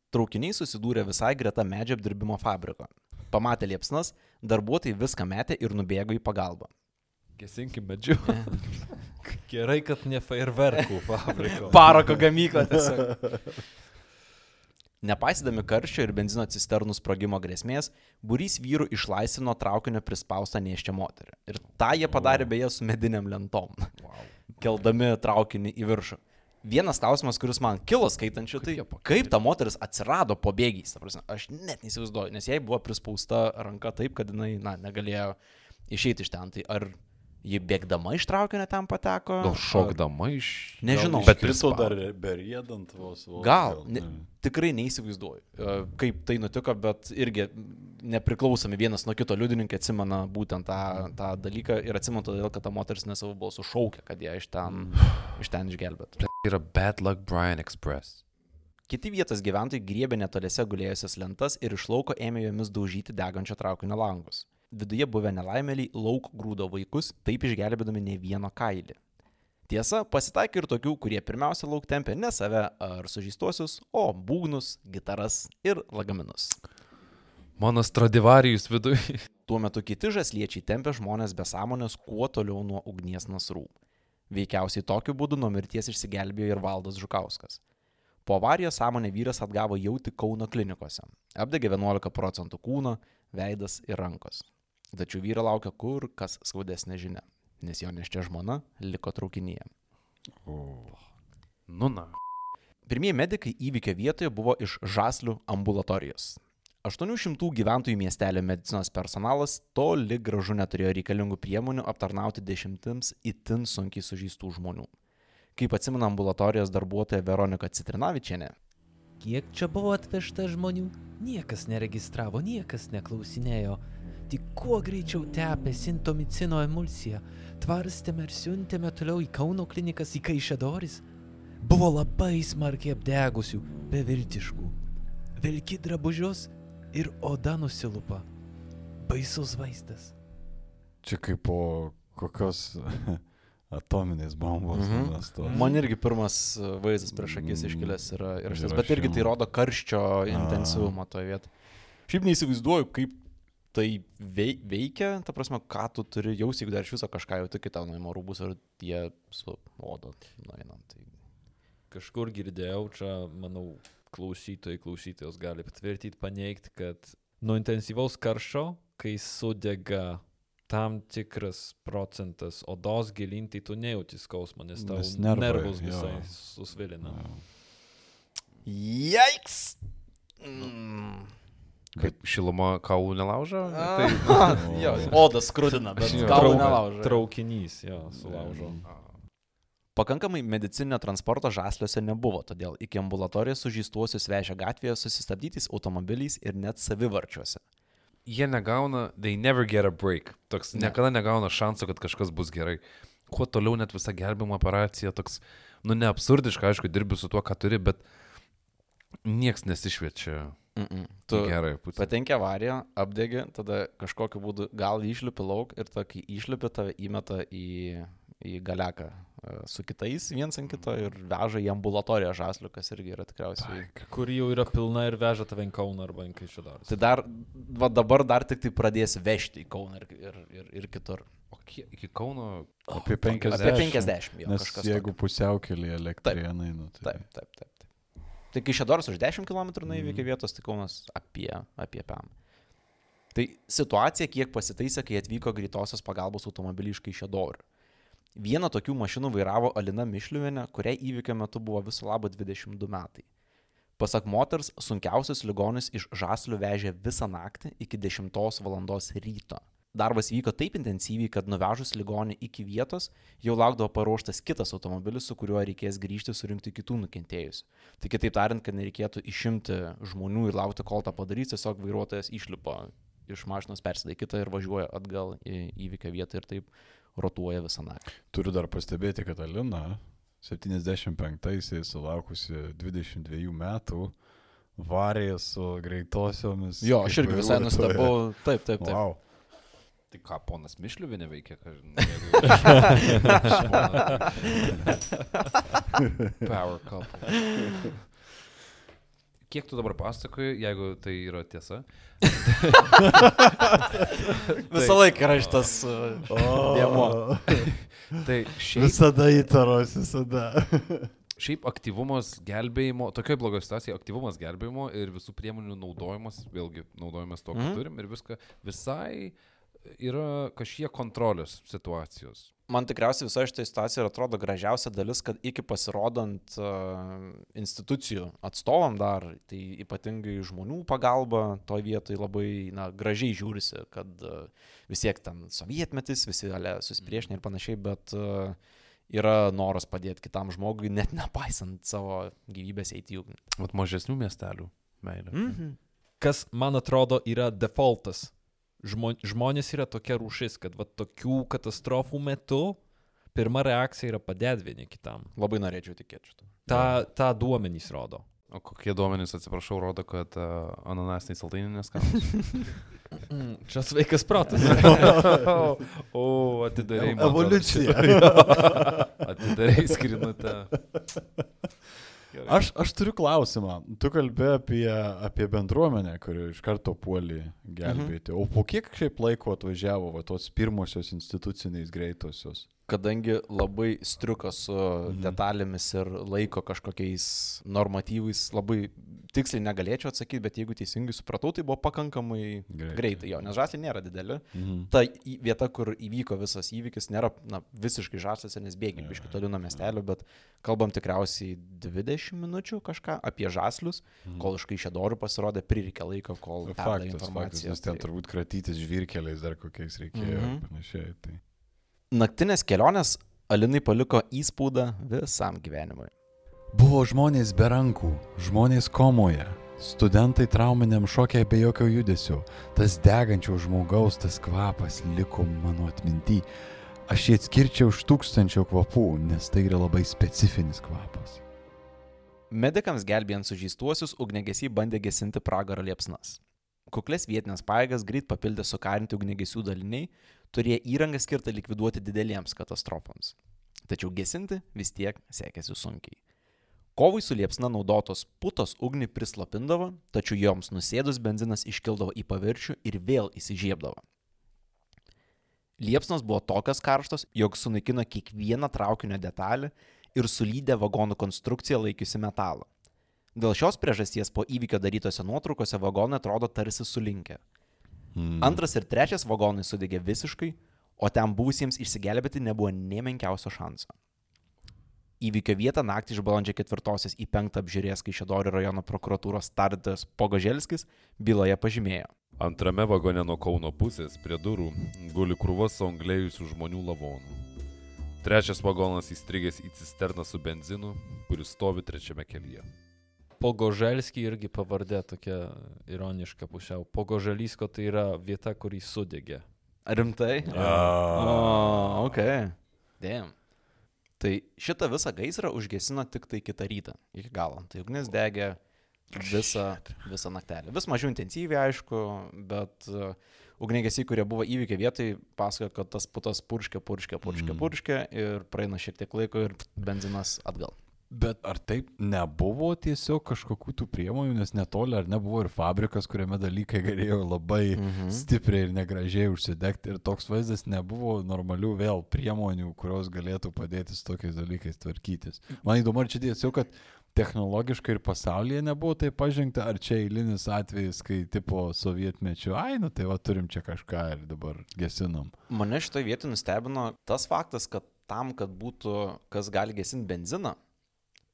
Traukiniai susidūrė visai greta medžio apdirbimo fabriko. Pamatė liepsnas, darbuotojai viską metė ir nubėgo į pagalbą. Gesinkim medžiu. Gerai, kad ne fejerverkų <laughs> fabriko. Parako gamykla tiesiog. Nepaisydami karščio ir benzino cisternų sprogimo grėsmės, būrys vyrų išlaisvino traukinio prispaustą neščią moterį. Ir tą jie padarė beje su mediniam lentom, keldami traukinį į viršų. Vienas klausimas, kuris man kilo skaitančiu, tai kaip ta moteris atsirado po bėgiais. Aš net neįsivaizduoju, nes jai buvo prispausta ranka taip, kad jinai na, negalėjo išeiti iš ten. Tai ar ji bėgdama iš traukinio ten pateko? Gal ar- šokdama iš... Nežinau. bet Krito dar beriedant vos. vos Gal, ne, ne. tikrai neįsivaizduoju, e, kaip tai nutiko, bet irgi nepriklausomi vienas nuo kito liudininkai atsimena būtent tą, tą dalyką ir atsimena todėl, kad ta moteris nesavo balsų šaukė, kad ją iš ten, iš ten išgelbėtų. Tai yra Bad Luck Brian Express. Kiti vietos gyventojai griebė netoliese gulėjusias lentas ir iš lauko ėmė jomis daužyti degančio traukinio langus. Viduje buvę nelaimėliai lauk grūdo vaikus, taip išgelbėdami ne vieno kailį. Tiesa, pasitaikė ir tokių, kurie pirmiausia lauk tempė ne save ar sužįstuosius, o būgnus, gitaras ir lagaminus. Mano Stradivarijus viduje. <laughs> Tuo metu kiti žasliečiai tempė žmonės be sąmonės kuo toliau nuo ugnies nasrų. Veikiausiai tokiu būdu nuo mirties išsigelbėjo ir Valdas Žukauskas. Po avarijos sąmonę vyras atgavo jau tik Kauno klinikose. Apdegė 11 procentų kūno, veidas ir rankos. Tačiau vyra laukia kur kas skaudesnė žinia, nes jo neščia žmona liko traukinyje. Nu, na. Pirmieji medikai įvykio vietoje buvo iš Žaslių ambulatorijos. 800 gyventojų miestelio medicinos personalas toli gražu neturėjo reikalingų priemonių aptarnauti dešimtims itin sunkiai sužeistų žmonių. Kaip atsimena ambulatorijos darbuotoja Veronika Citrinavičiane, Kiek čia buvo atvežta žmonių? Niekas neregistravo, niekas neklausinėjo. Tik kuo greičiau tepė sintomicino emulsiją, tvarstėme ir siuntėme toliau į Kauno klinikas į Kaišėdoris. Buvo labai smarkiai apdegusių, beviltiškų. Vilki drabužius ir oda nusilupa. Baisus vaizdas. Čia kaip po kokios <laughs> atominės bombos. Mhm. numestos. man irgi pirmas e, vaizdas prieš akis iškilęs yra ir šitas, bet irgi tai rodo karščio intensyvumą toje vietoje. Šiaip neįsivaizduoju, kaip Tai vei, veikia, ta prasme, ką tu turi jausti, jeigu dar iš viso kažką jauti, kai tau nuima rūbus ir jie su oda nueinam. Tai... Kažkur girdėjau, čia, manau, klausytojai, klausytojos gali patvirtinti, paneigti, kad nuo intensyvaus karščio, kai sudega tam tikras procentas odos gilinti, tu nejauti skausmo, nes tau Nes nervai, nervus jo. visai susvilina. Jaiks! Mm. Kaip šiluma kaulų nelaužo? Tai, Tai <laughs> jo, oda skrudina, bet Trauka- nelaužo. Traukinys, jo, sulaužo. Pakankamai medicinio transporto žasliuose nebuvo, todėl iki ambulatorijos sužeistuosius vežė gatvėje susistabdytais automobiliais ir net savivarčiuose. jie negauna, they never get a break. Toks Ne. niekada negauna šansų, kad kažkas bus gerai. Kuo toliau net visa gelbimo operacija, toks, nu ne absurdiška, aišku, dirbi su tuo, ką turi, bet nieks nesišviečia Mm -mm. tu gerai pusė. patenki avariją, apdegi, tada kažkokiu būdu gal išlipi lauk ir kai išlipi, tave įmeta į, į galeką e, su kitais viens ant kito ir veža į ambulatoriją žaslių, kas irgi yra tikriausiai. Kur jau yra pilna ir veža tave į Kauną arba į Kaišėdarus. Tai dar, va dabar dar tik tai pradės vežti į Kauną ir, ir, ir, ir kitur. O kiek iki Kauno Apie 50. Apie 50, jo, Nes jeigu pusiaukelį elektrienai, nu, tai... Taip, taip, taip. Tai kai Šedoras už 10 km nuįvykė vietos, tai Kaunas apie, apie PAM. Tai situacija kiek pasitaisė, kai atvyko greitosios pagalbos automobiliai iš Kaišėdorių. Vieną tokių mašinų vairavo Alina Mišliuvinė, kuriai įvykio metu buvo viso labo 22 metai. Pasak moters, sunkiausius ligonius iš žaslių vežė visą naktį iki 10 val. ryto. Darbas vyko taip intensyviai, kad nuvežus ligonį iki vietos jau laukdavo paruoštas kitas automobilis, su kuriuo reikės grįžti surinkti kitų nukentėjusių. Tai kitaip tariant, kad nereikėtų išimti žmonių ir laukti, kol tą padarys, tiesiog vairuotojas išlipa iš mašinos, persėda į kitą ir važiuoja atgal į įvykio vietą ir taip rotuoja visą naktį. Turiu dar pastebėti, kad Alina 75-aisiais sulaukusi 22 metų varė su greitosiomis. Jo, aš irgi visai nustebau. Taip, taip, taip. Wow. Tai ką, ponas Mišliuvinė veikia, kažkaip. <laughs> Power couple. Kiek tu dabar pasakoji, jeigu tai yra tiesa? <laughs> Visą laiką yra šitas uh, dėmo. <laughs> Tai šiaip, Visada įtaros, visada. šiaip aktyvumas gelbėjimo, tokioje blogoje situacijoje aktyvumas gelbėjimo ir visų priemonių naudojimas, vėlgi naudojimas to, ką mm. turim ir viską visai yra kažkiek kontrolės situacijos. Man tikriausiai visoje šitoje situacijoje ir atrodo gražiausia dalis, kad iki pasirodant uh, institucijų atstovam dar, tai ypatingai žmonių pagalba toje vietoje labai na, gražiai žiūrisi, kad uh, vis tiek ten sovietmetis, visi ale susipriešinę ir panašiai, bet uh, yra noras padėti kitam žmogui, net nepaisant savo gyvybės eiti į ugnį. Vat mažesnių miestelių meilė. Mhm. Kas, man atrodo, yra defaultas. Žmo, žmonės yra tokia rūšis, kad va tokių katastrofų metu pirma reakcija yra padėti vieni kitam. Labai norėčiau tikėti šitą. Ta, ta duomenys rodo. O kokie duomenys, atsiprašau, rodo, kad uh, ananasiniai saldainiai neskanus? <laughs> Čia sveikas protas. <laughs> o, atidarai. man atrodo, <laughs> Evoliucija. Atidarai skrinutę. Aš, aš turiu klausimą. Tu kalbėjai apie, apie bendruomenę, kuri iš karto puolį gelbėti. Mhm. O po kiek šiaip laiko atvažiavo va, tos pirmosios instituciniais greitosios? Kadangi labai striukas su Mhm. detalėmis ir laiko kažkokiais normatyvais, labai tiksliai negalėčiau atsakyti, bet jeigu teisingai supratau, tai buvo pakankamai Greitai. greitai jo, nes žasliai nėra dideli. Mhm. Ta vieta, kur įvyko visas įvykis, nėra na, visiškai žasliuose, nes bėgi iš kitolių nuo miestelio, bet kalbam tikriausiai 20 minučių kažką apie žaslius, Mhm. kol iš kaišėdorių pasirodė, prireikė laiko, kol Faktas, faktas, ten Tai- turbūt kratytis žvirkeliais dar kokiais reikėjo Mhm. ir panašiai. Tai. Naktinės kelionės Alinai paliko įspūdą visam gyvenimui. Buvo žmonės be rankų, žmonės komoje, studentai trauminiam šokiai be jokio judesio. Tas degančio žmogaus, tas kvapas liko mano atminty. Aš jį atskirčiau iš tūkstančio kvapų, nes tai yra labai specifinis kvapas. Medikams gelbėjant sužeistuosius ugnegesiai bandė gesinti pragaro liepsnas. Kuklės vietinės paėgas greit papildė sukarinti ugnegesių daliniai, turėjo įrangą skirtą likviduoti dideliems katastrofams. Tačiau gesinti vis tiek sekėsi sunkiai. Kovui su liepsna naudotos putos ugnį prislopindavo, tačiau joms nusėdus benzinas iškildavo į paviršių ir vėl įsižiebdavo. Liepsnos buvo tokios karštos, jog sunaikino kiekvieną traukinio detalę ir sulydė vagonų konstrukciją laikiusi metalą. Dėl šios priežasties po įvykio darytose nuotraukose vagonai atrodo tarsi sulinkę. Mm. Antras ir trečias vagonai sudegė visiškai, o ten buvusiems išsigelbėti nebuvo nie menkiausio šanso. Įvykio vietą naktį iš balandžio 4 į 5 apžiūrėjęs Kaišėdorio rajono prokuratūros tardytojas Pogoželskis byloje pažymėjo. Antrame vagone nuo Kauno pusės prie durų guli krūvos suanglėjusių žmonių lavonų. Trečias vagonas įstrigęs į cisterną su benzinu, kuris stovi trečiame kelyje. Pogoželski irgi pavardė tokia ironiška pusiau. Pogoželisko tai yra vieta, kur jis sudegė. Rimtai? O, ok. Dėm. Tai šitą visą gaisrą užgesino tik tai kitą rytą, iki galo. Tai ugnis degė visą, visą naktelį. Vis mažiau intensyviai, aišku, bet uh, ugnegesiai, kurie buvo įvykio vietai, pasakojo, kad tas putas purškė, purškė, purškė, Mm. purškė ir praeina šiek tiek laiko ir benzinas atgal. Bet ar taip nebuvo tiesiog kažkokių tų priemonių, nes netoli ar nebuvo ir fabrikas, kuriame dalykai galėjo labai Mhm. stipriai ir negražiai užsidegti ir toks vaizdas nebuvo normalių vėl priemonių, kurios galėtų padėti su tokiais dalykais tvarkytis. Man įdomu, ar čia tiesiog, kad technologiškai ir pasaulyje nebuvo tai pažengta, ar čia eilinis atvejis, kai tipo sovietmečių, ai, nu tai va turim čia kažką ir dabar gesinam. Mane šitoje vietoje nustebino tas faktas, kad tam, kad būtų, kas gali gesinti benziną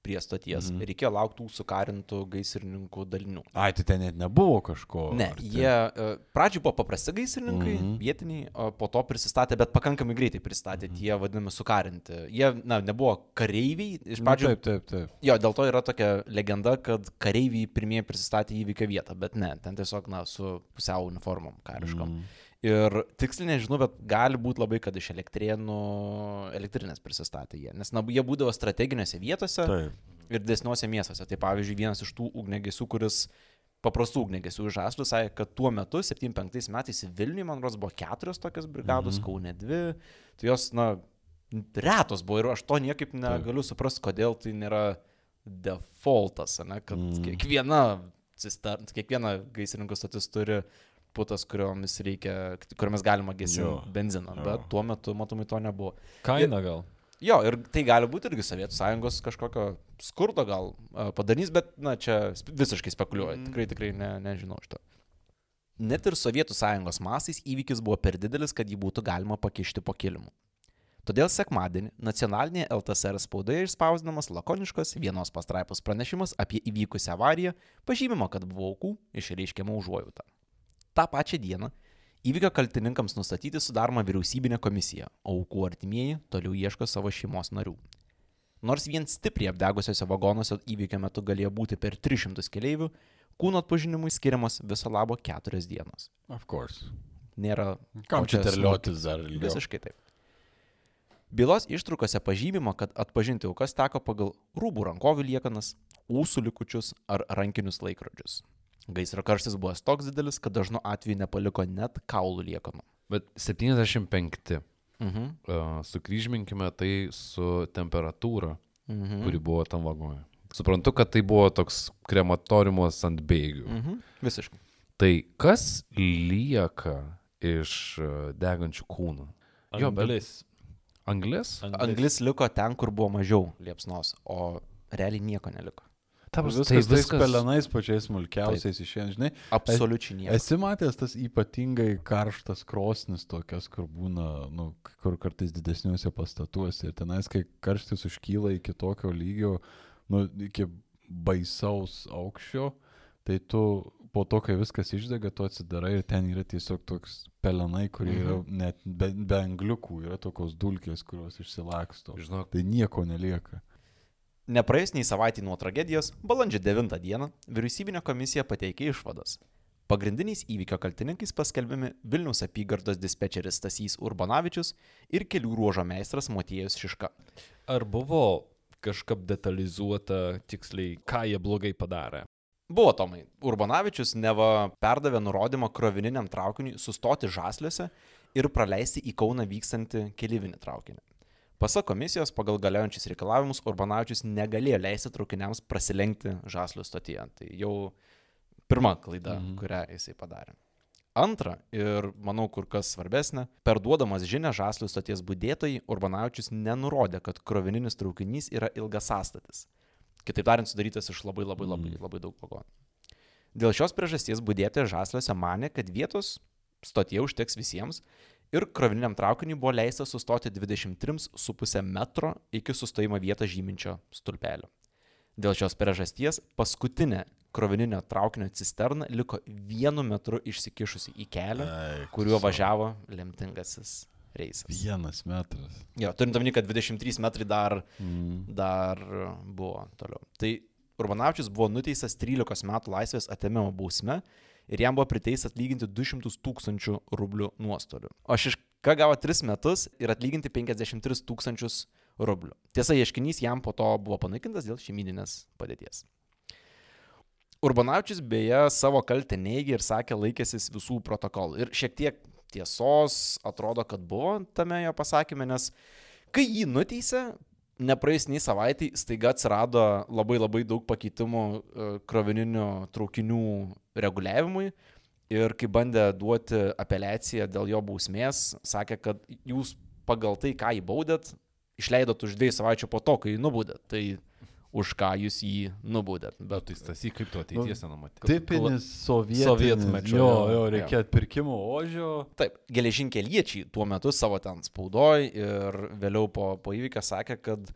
prie stoties, mhm. reikėjo laukti tų sukarintų gaisrininkų dalinių. Ai, tai ten net nebuvo kažko. Ne, tai- jie uh, pradžioje buvo paprasti gaisrininkai, mhm. vietiniai, po to prisistatė, bet pakankamai greitai pristatė Mhm. tie vadinami sukarinti. Jie, na, nebuvo kareiviai, iš Na, pradžių. Taip, taip, taip. Jo, dėl to yra tokia legenda, kad kareiviai pirmieji pristatė į įvykio vietą, bet ne, ten tiesiog, na, su pusiau uniformom kariškom. Mm. Ir tiksliai nežinau, bet gali būti labai, kad iš elektrienų elektrinės prisistatė jie. Nes na, jie būdavo strateginėse vietose Taip. ir desniuose miestuose. Tai pavyzdžiui, vienas iš tų ugnegesių, kuris paprastų ugnegesių iš Žaslių sakė, kad tuo metu, 75 metais Vilniuje, man rodos, buvo keturios tokios brigados, Mhm. Kaune dvi. Tai jos, na, retos buvo ir aš to niekaip negaliu suprasti, kodėl tai nėra defaultas, ne? kad mm. kiekviena, cisterna, kiekviena gaisrininkų stotis turi putas, kuriomis reikia, kuriomis galima gesinti benziną, jo. bet tuo metu, matomai, to nebuvo. Kaina gal. Jo, ir tai gali būti irgi Sovietų sąjungos kažkokio skurdo gal a, padarnys, bet, na, čia visiškai spekuliuoju, Mm. tikrai, tikrai ne, nežinau šito. Net ir Sovietų sąjungos mastais įvykis buvo per didelis, kad jį būtų galima pakišti po kilimu. Todėl sekmadienį nacionalinėje LTSR spaudoje išspausdinamas lakoniškas vienos pastraipos pranešimas apie įvykusią avariją, pažymima, kad buvo aukų, išreiškiama užuojauta. Ta pačia diena įvykio kaltininkams nustatyti sudaroma vyriausybinė komisija, o aukų artimieji toliau ieško savo šeimos narių. Nors vien stipriai apdegusiuose vagonuose įvykio metu galėjo būti per 300 keleivių, kūno atpažinimui skiriamas viso labo 4 dienos. Of course. Nėra Kam čia terliotis dar ilgiau? Visiškai taip. Bylos ištrukose pažymima, kad atpažinti aukas teko pagal rūbų rankovių liekanas, ūsų likučius ar rankinius laikrodžius. Gaisro karštis buvo toks didelis, kad dažnu atveju nepaliko net kaulų liekanų. Bet 75. Mhm. Uh, sukryžminkime tai su temperatūra, Mhm. kuri buvo tam vagone. Suprantu, kad tai buvo toks krematoriumas ant bėgių. Mhm. Visiškai. Tai kas lieka iš degančių kūnų? Jo, bet- Anglis. Anglis? Anglis liko ten, kur buvo mažiau liepsnos, o realiai nieko neliko. Ta Viskas, tai viskas pelenais pačiais smulkiausiais išėjant, žinai. Absoliučiai nieko. Esi matęs tas ypatingai karštas krosnis tokias, kur būna, nu, kur kartais didesniuose pastatuose. Ir tenais, kai karštis užkyla iki tokio lygio, nu, iki baisaus aukščio, tai tu po to, kai viskas išdega, tu atsidarai ir ten yra tiesiog toks pelenai, kurie yra net be, be angliukų, yra tokios dulkės, kurios išsilaksto. Žinok, Tai nieko nelieka. Nepraėjus nei savaitį nuo tragedijos, balandžio 9 dieną vyriausybinė komisija pateikė išvadas. Pagrindiniais įvykio kaltininkais paskelbiami Vilniaus apygardos dispečeris Stasys Urbanavičius ir kelių ruožo meistras Motiejus Šiška. Ar buvo kažkaip detalizuota tiksliai, ką jie blogai padarė? Buvo Tomai. Urbanavičius neva perdavė nurodymą krovininiam traukiniui sustoti žasliuose ir praleisti į Kauną vykstantį keliavinį traukinį. Pasak komisijos, pagal galiojančius reikalavimus, Urbanavičius negalėjo leisti traukiniams prasilenkti žaslių stotyje. Tai jau pirma klaida, mhm. kurią jisai padarė. Antra, ir manau kur kas svarbesnė, perduodamas žinę žaslių stoties būdėtojai, Urbanavičius nenurodė, kad krovininis traukinys yra ilgas sąstatis. Kitaip tariant, sudarytas iš labai labai labai, labai daug vagonų. Dėl šios priežasties būdėtojai žasliuose mane, kad vietos stotie užteks visiems ir krovininiam traukiniui buvo leista sustoti 23,5 metro iki sustojimo vietą žyminčio stulpelio. Dėl šios priežasties paskutinė krovininio traukinio cisterna liko vienu metru išsikišusi į kelią, Ai, kuriuo važiavo lemtingasis reisas. Vienas metras. Jo, turint omeny, kad 23 metrai dar, Mm. dar buvo toliau. Tai Urbanavičius buvo nuteistas 13 metų laisvės atėmimo bausme ir jam buvo priteista atlyginti 200 tūkstančių rublių nuostolių. O Šiška gavo 3 metus ir atlyginti 53 tūkstančius rublių. Tiesa, ieškinys jam po to buvo panaikintas dėl šeimininės padėties. Urbanavičius beje savo kaltę neigė ir sakė laikęsis visų protokolų. Ir šiek tiek tiesos atrodo, kad buvo tame jo pasakymė, nes kai jį nuteisė, nepraeis nei savaitai, staiga atsirado labai labai daug pakeitimų e, krovininių traukinių reguliavimui. Ir kai bandė duoti apeliaciją dėl jo bausmės, sakė, kad jūs pagal tai, ką įbaudėt, išleidot už dviejų savaičių po to, kai nubaudėt. Tai už ką jūs jį nubaudėt. Bet Bet tai stasy, kaip tu ateities nenumatė? Tipinis sovietinis. Sovietmečio, Jo, jo, reikia atpirkimo ožio. Taip, geležinkeliečiai tuo metu savo ten spaudoj ir vėliau po, po įvykio sakė, kad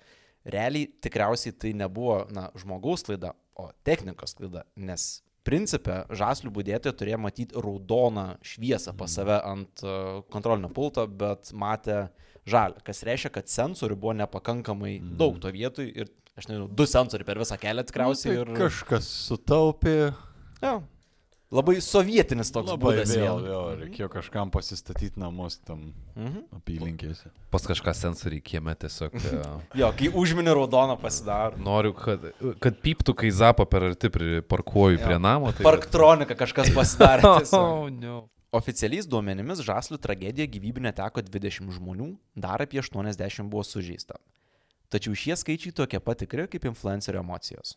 realiai tikriausiai tai nebuvo na, žmogaus klaida, o technikos klaida, nes principė žaslių būdėtojai turėjo matyti raudoną šviesą pas save ant uh, kontrolinio pulto, bet matė žalę, kas reiškia, kad sensorių buvo nepakankamai mm. daug to vietoj ir, aš nežinau, du sensoriai per visą kelią tikriausiai. Nu, ir... tai Kažkas sutaupė. Jo. Labai sovietinis toks Labai būdas vėl, vėl. jo, reikėjo kažkam pasistatyti namus tam Mhm. apylinkėse. Pas kažką sensoriai kieme tiesiog. <laughs> e, Jo, kai užmini raudoną pasidaro. Noriu, kad, kad pyptų, kai zapą per arti pri- parkuoju Jo. prie namo. Tai Parktronika kažkas pasidarė. <laughs> Oh, no. Oficialiais duomenimis Žaslių tragedija gyvybė neteko 20 žmonių, dar apie 80 buvo sužeista. Tačiau šie skaičiai tokie pat tikri kaip influencerio emocijos.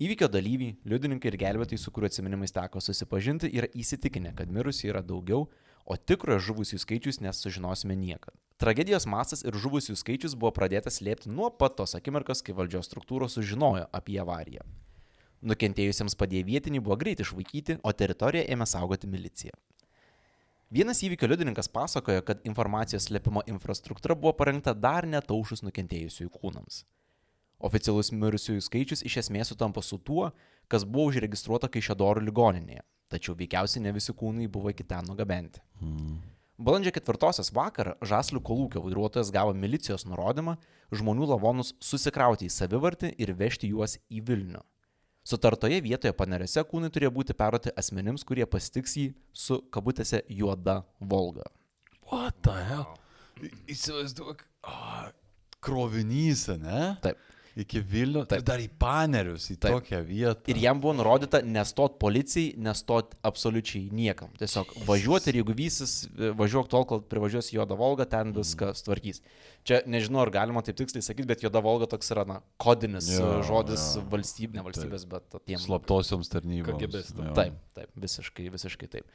Įvykio dalyviai, liudininkai ir gelbėtojai, su kuriuo atsiminimais teko susipažinti, yra įsitikinę, kad mirusių yra daugiau, o tikrojo žuvusių skaičius nesužinosime niekada. Tragedijos mastas ir žuvusių skaičius buvo pradėtas slėpti nuo pat tos akimirkos, kai valdžios struktūros sužinojo apie avariją. Nukentėjusiems padėję vietiniai buvo greit išvaikyti, o teritoriją ėmė saugoti milicija. Vienas įvykio liudininkas pasakojo, kad informacijos slėpimo infrastruktūra buvo parengta dar netaušus nukentėjusiųjų kūnams. Oficialus mirusiųjų skaičius iš esmės sutampa su tuo, kas buvo užregistruota Kaišėdorų ligoninėje, tačiau veikiausiai ne visi kūnai buvo iki ten nugabenti. Balandžio ketvirtosios vakarą Žaslių kolūkio vairuotojas gavo milicijos nurodymą žmonių lavonus susikrauti į savivartį ir vežti juos į Vilnių. Sutartoje vietoje paneriuose kūnai turėjo būti perduoti asmenims, kurie pasitiks jį su kabutėse juoda Volga. What the hell? Įsivaizduok, oh, krovinys, ne? Taip. Iki Vilnių, tai Taip. dar į panerius, į Taip. tokią vietą. Ir jam buvo nurodyta nestot policijai, nestot absoliučiai niekam. Tiesiog važiuoti ir jeigu vysis, važiuok tol, kol privažiuos juoda Volga, ten viską sutvarkys. Čia nežinau, ar galima taip tiksliai sakyti, bet juoda Volga toks yra, na, kodinis Jo, jo, žodis jo. valstybė, ne valstybės, bet tiem. Slaptosioms tarnyboms. KGBistam. jo. Taip, taip, visiškai, visiškai taip.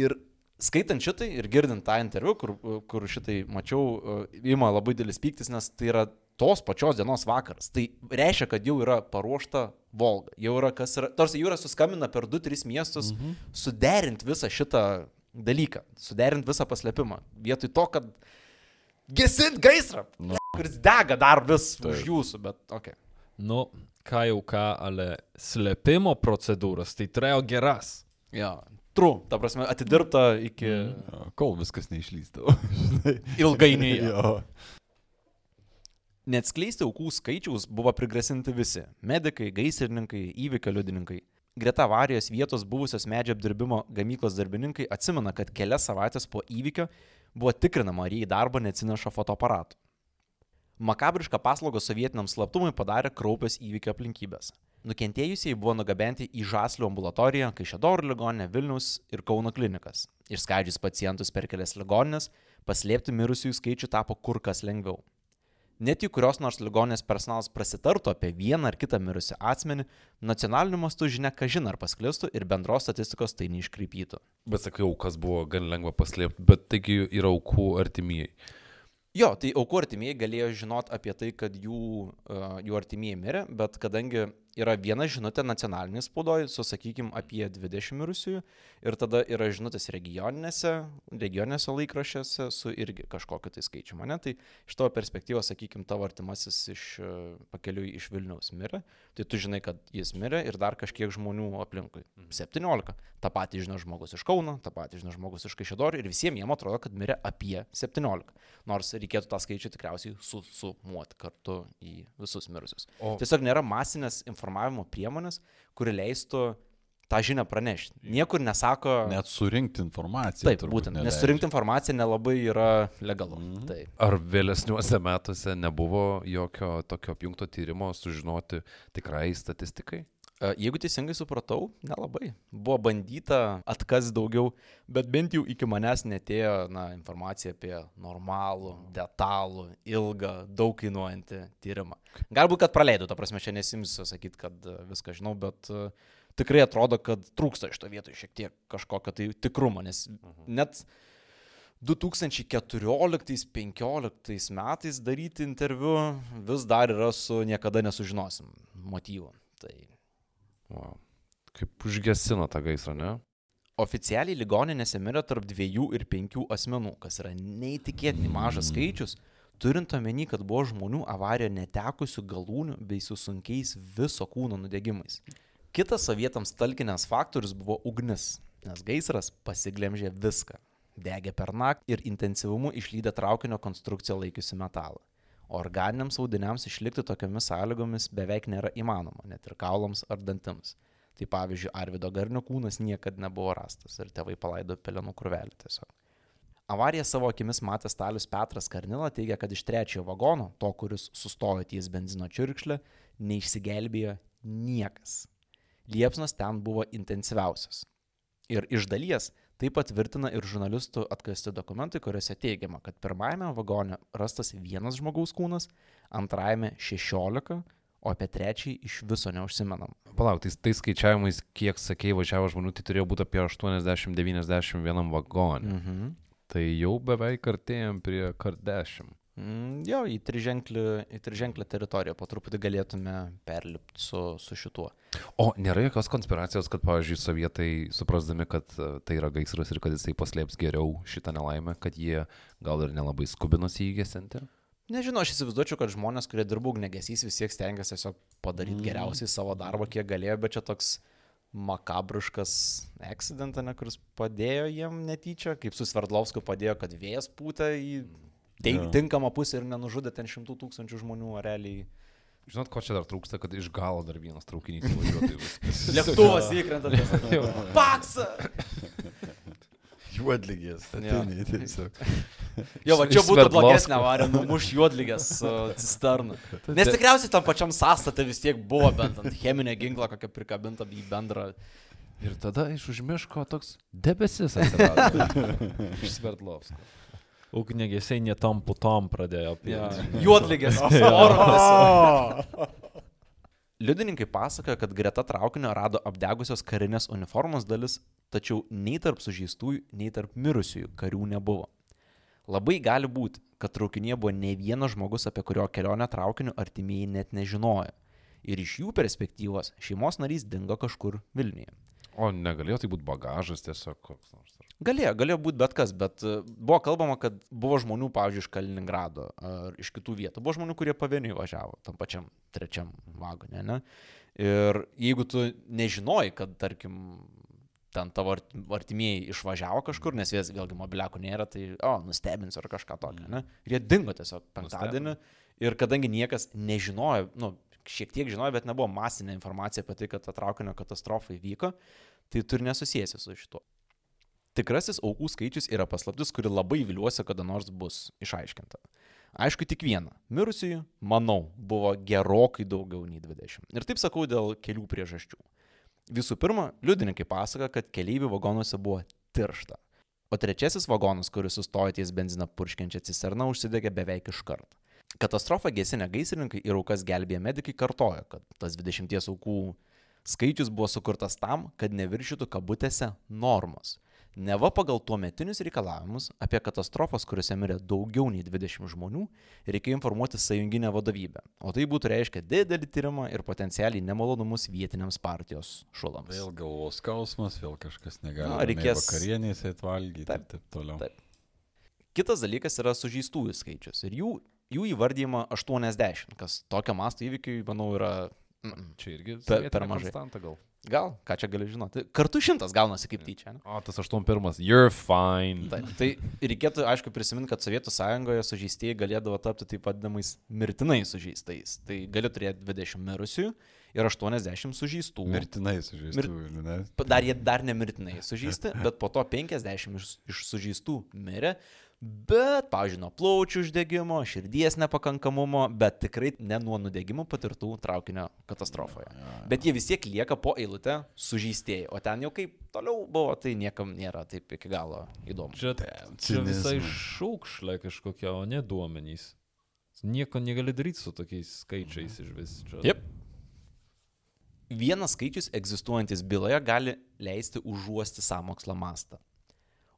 Ir skaitant šitai ir girdint tą interviu, kur, kur šitai mačiau, ima labai didelis pyktis, nes tai yra tos pačios dienos vakaras. Tai reiškia, kad jau yra paruošta Volga. Jau yra kas yra, tarsi jau yra suskambina per 2-3 miestus, mhm. suderint visą šitą dalyką, suderint visą paslėpimą. Vietoj to, kad gesint gaisrą, Nu. kuris dega dar vis Taip. už jūsų, bet, okei. Okay. Nu, ką jau ką, ale slėpimo procedūros, tai turėjo geras. Ja. Tru, ta prasme, atidirbta iki mm. Jo, Kol viskas neišlystavo. žinai. ilgainiui. Jo. Neatskleisti aukų skaičiaus buvo prigrasinti visi - medikai, gaisrininkai, įvykio liudininkai. Greta avarijos vietos buvusios medžio apdirbimo gamyklos darbininkai atsimena, kad kelias savaitės po įvykio buvo tikrinama, ar jie į darbą neatsineša fotoaparatų. Makabrišką paslaugą sovietiniam slaptumui padarė kraupios įvykio aplinkybės. Nukentėjusieji buvo nugabenti į Žaslių ambulatoriją, Kaišėdorų ligoninę, Vilnius ir Kauno klinikas. Išskaidžius pacientus per kelias ligoninės, paslėpti mirusiųjų skaičių tapo kur kas lengviau. Net jei kurios nors ligonės personalas prasitartų apie vieną ar kitą mirusią asmenį, nacionaliniu mastu žinia kažin ar pasklistų ir bendros statistikos tai neiškreipytų. Bet sakiau, kas buvo gan lengva paslėpti, bet taigi yra aukų artimieji. Jo, tai aukų artimieji galėjo žinot apie tai, kad jų, uh, jų artimieji mirė, bet kadangi yra viena žinutė nacionalinė spaudoje su, sakykime, apie 20 mirusiųjų ir tada yra žinutės regioninėse, regioninėse laikraščiuose su irgi kažkokiu tai skaičiu. Mane tai iš tavo perspektyvos, sakykime, tavo artimasis iš uh, pakeliui iš Vilniaus mirė, tai tu žinai, kad jis mirė ir dar kažkiek žmonių aplinkui. 17. Ta pati žino žmogus iš Kauno, ta pati žino žmogus iš Kaišėdorių ir visiems jiem atrodo, kad mirė apie 17. Nors reikėtų tą skaičių tikriausiai su, sumuoti kartu į visus mirusius. O- Tiesiog nėra masinės informavimo priemonės, kuri leistų tą žinią pranešti. Niekur nesako. Net surinkti informaciją. Taip, turbūt būtent. neleidžia. Nes surinkti informaciją nelabai yra legalu. Mhm. Taip. Ar vėlesniuose metuose nebuvo jokio tokio apjungto tyrimo sužinoti tikrai statistikai? E, Jeigu teisingai supratau, nelabai. Buvo bandyta atkas daugiau, bet bent jau iki manęs netėjo na, informacija apie normalų, detalų, ilgą, daug kainuojantį tyrimą. Galbūt, kad praleidau, ta prasme, čia nesimsiu sakyti, kad e, viską žinau, bet e, tikrai atrodo, kad trūksta iš to vietoj šiek tiek kažkokio tai tikrumo, nes net 2014-2015 metais daryti interviu vis dar yra su niekada nesužinosim motyvu. Tai Wow. Kaip užgesino tą gaisrą, ne? oficialiai ligoninėse mirė tarp dviejų ir penkių asmenų, kas yra neįtikėtinai mažas skaičius, turint omeny, kad buvo žmonių avarijoje netekusių galūnių bei su sunkiais viso kūno nudegimais. Kitas sovietams talkinęs faktorius buvo ugnis, nes gaisras pasiglemžė viską. Degė per naktį ir intensyvumu išlydė traukinio konstrukciją laikiusi metalą. Organiniams audiniams išlikti tokiamis sąlygomis beveik nėra įmanoma, net ir kaulams ar dantims. Tai pavyzdžiui, Arvido Garnio kūnas niekada nebuvo rastas ir tėvai palaido pelenų kurvelį tiesiog. Avariją savo akimis matęs Stalius Petras Karnila teigia, kad iš trečiojo vagono, to, kuris sustojo ties benzino čiurkšlę, neišsigelbėjo niekas. Liepsnos ten buvo intensyviausias. Ir iš dalies tai patvirtina ir žurnalistų atkasti dokumentai, kuriuose teigiama, kad pirmajame vagone rastas vienas žmogaus kūnas, antrajame 16, o apie trečiąjį iš viso neužsimenam. Palauk, tai tais skaičiavimais, kiek sakėjai, važiavo žmonių, tai turėjo būti apie 80-90 vienam vagonui. Mhm. Tai jau beveik artėjom prie kart 10. Mm, jo, į triženklį, į triženklį teritoriją po truputį galėtume perlipti su, su šituo. O nėra jokios konspiracijos, kad, pavyzdžiui, sovietai, suprasdami, kad e, tai yra gaisras ir kad jisai paslėps geriau šitą nelaimę, kad jie gal ir nelabai skubinosi įgesinti? Nežinau, aš įsivaizduočiau, kad žmonės, kurie dirba ugnegesys, vis tiek stengiasi tiesiog padaryti mm. geriausiai savo darbą, kiek galėjo, bet čia toks makabriškas accidentą, ne, kuris padėjo jiem netyčia, kaip su Sverdlovskiu padėjo, kad vėjas pūtė į tei, Jo. tinkamą pusę ir nenužudė ten šimtų tūkstančių žmonių, realiai Žinot, ko čia dar trūksta, kad iš galo dar vienas traukinys įvažiuotų. <laughs> lėktuvas įkrenta. Paksa! <laughs> Juodligės. Statiniai tiesiog. Jo, va čia būtų blogesnė avarija, numuš juodlygės cisterną. Nes tikriausiai tam pačiam sąstatė vis tiek buvo bent ant cheminė ginkla kokia prikabinta į bendrą. Ir tada iš už miško toks debesis atsirado. <laughs> iš Sverdlovskio. Ugnegesiai netom putom pradėjo apie. Ja. Juodlygės. <laughs> oro. <laughs> Liudininkai pasakoja, kad greta traukinio rado apdegusios karinės uniformos dalis, tačiau nei tarp sužeistųjų, nei tarp mirusiųjų karių nebuvo. Labai gali būti, kad traukinyje buvo ne vienas žmogus, apie kurio kelionę traukiniu artimieji net nežinojo. Ir iš jų perspektyvos šeimos narys dingo kažkur Vilniuje. O negalėjo tai būti bagažas tiesiog koks nors. Galėjo, galėjo būti bet kas, bet e, buvo kalbama, kad buvo žmonių, pavyzdžiui, iš Kaliningrado ar iš kitų vietų. Buvo žmonių, kurie pavieniui važiavo tam pačiam trečiam vagone. Ne? Ir jeigu tu nežinoji, kad, tarkim, ten tavo art- artimieji išvažiavo kažkur, nes vis vėlgi mobiliakų nėra, tai, o, nustebins ar kažką tokio. Ne? Ir jie dingo tiesiog penktadienį. Ir kadangi niekas nežinojo, nu, šiek tiek žinojo, bet nebuvo masinė informacija apie tai, kad ta traukinio katastrofa įvyko, tai tu ir nesusijęsi su šituo. Tikrasis aukų skaičius yra paslaptis, kuri labai viliuosi, kada nors bus išaiškinta. Aišku, tik viena. Mirusiųjų, manau, buvo gerokai daugiau nei 20. Ir taip sakau dėl kelių priežasčių. Visų pirma, liudininkai pasaka, kad keleivių vagonuose buvo tiršta. o trečiasis vagonas, kuris sustojo ties benziną purškiančią cisterną, užsidegė beveik iškart. Katastrofą gesinę gaisrininkai ir aukas gelbėję medikai kartojo, kad tas 20 aukų skaičius buvo sukurtas tam, kad neviršytų kabutėse normos. Neva pagal tuometinius reikalavimus apie katastrofas, kuriuose mirė daugiau nei 20 žmonių, reikia informuoti sąjunginę vadovybę. O tai būtų reiškia didelį tyrimą ir potencialiai nemalonumus vietiniams partijos šulams. Vėl galvos skausmas, vėl kažkas negali. Na, reikės- Vakarienės atvalgyti ir taip toliau. taip. Kitas dalykas yra sužeistųjų skaičius. Ir jų, jų įvardyjama 80, kas tokio masto įvykiui, manau, yra... mm, Čia irgi Per- per mažai. konstanta gal. Gal, ką čia gali žinoti. Kartu šimtas gaunasi kaip tyčia. Ne? O, tas 81. You're fine. Taip, tai reikėtų, aišku, prisiminti, kad Sovietų sąjungoje sužeistieji galėdavo tapti taip vadinamais mirtinai sužeistais. Tai gali turėti 20 mirusiųjų ir 80 sužeistų. Mirtinai sužeistų, ne? Dar jie dar nemirtinai sužeisti, bet po to 50 iš, iš sužeistų mirė. Bet, pavyzdžiui, nuo plaučių uždegimo, širdies nepakankamumo, bet tikrai ne nuo nudegimų patirtų traukinio katastrofoje. Bet jie vis tiek lieka po eilutę sužeistieji, o ten jau kaip toliau buvo, tai niekam nėra taip iki galo įdomu. Čia, čia visai šaukšlė kažkokia, o ne duomenys. Nieko negali daryti su tokiais skaičiais iš vis. Čia. Jep. Vienas skaičius egzistuojantis byloje gali leisti užuosti sąmokslo mastą.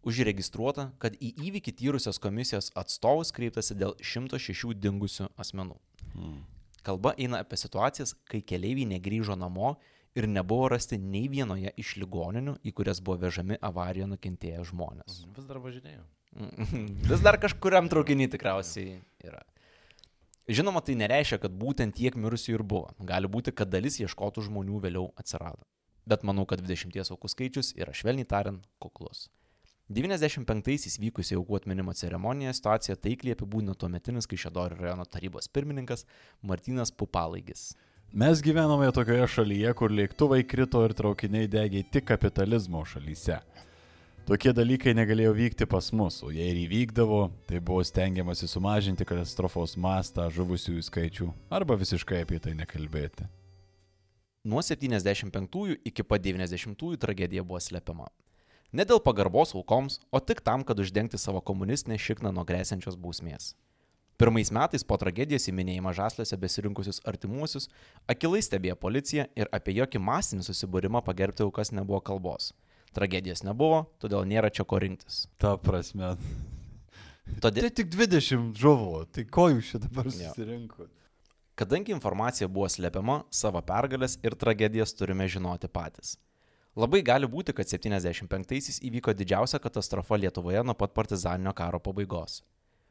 Užregistruota, kad į įvykį tyrusios komisijos atstovus kreiptasi dėl 106 dingusių asmenų. Kalba eina apie situacijas, kai keleiviai negryžo namo ir nebuvo rasti nei vienoje iš ligoninių, į kurias buvo vežami avarijoje nukentėję žmonės. Vis dar važinėjau. <laughs> Vis dar kažkuriam traukinį tikriausiai yra. Žinoma, tai nereiškia, kad būtent tiek mirusių ir buvo. Gali būti, kad dalis ieškotų žmonių vėliau atsirado. Bet manau, kad 20 aukų skaičius yra švelniai tariant kuklus. 95-aisiais vykusi aukų atminimo ceremonija situaciją taikliai apibūdino tuometinis Kaišėdorio rajono tarybos pirmininkas Martinas Pupalaigis. Mes gyvename tokioje šalyje, kur lėktuvai krito ir traukiniai degė tik kapitalizmo šalyse. Tokie dalykai negalėjo vykti pas mus, o jei ir įvykdavo, tai buvo stengiamasi sumažinti katastrofos mastą, žuvusiųjų skaičių arba visiškai apie tai nekalbėti. Nuo 75-ųjų iki pat 90-ųjų tragedija buvo slepiama. Ne dėl pagarbos aukoms, o tik tam, kad uždengti savo komunistinę šikną nuo grėsiančios bausmės. Pirmais metais po tragedijos į minėjimą žaslėse besirinkusius artimuosius akilai stebėjo policija ir apie jokį masinį susibūrimą pagerbti aukas nebuvo kalbos. Tragedijos nebuvo, todėl nėra čia ko rinktis. Ta prasme. Todėl, Tai tik 20 žuvo, tai ko jūs čia dabar susirinkot? kadangi informacija buvo slepiama, savo pergalės ir tragedijas turime žinoti patys. Labai gali būti, kad 75-aisiais įvyko didžiausia katastrofa Lietuvoje nuo pat partizaninio karo pabaigos.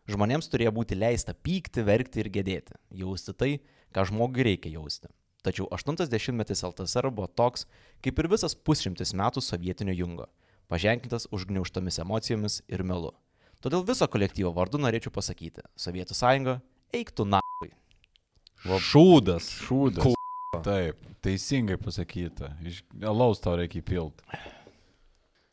Žmonėms turėjo būti leista pykti, verkti ir gedėti, jausti tai, ką žmogui reikia jausti. Tačiau 80-metis LTSR buvo toks, kaip ir visas pusšimtis metų sovietinio jungo, paženklintas užgniauštomis emocijomis ir melu. Todėl viso kolektyvo vardu norėčiau pasakyti - Sovietų sąjunga, eik tu na. Šūdas. Šūdas. Taip, teisingai pasakyta. Iš alaus tau reikia įpilt.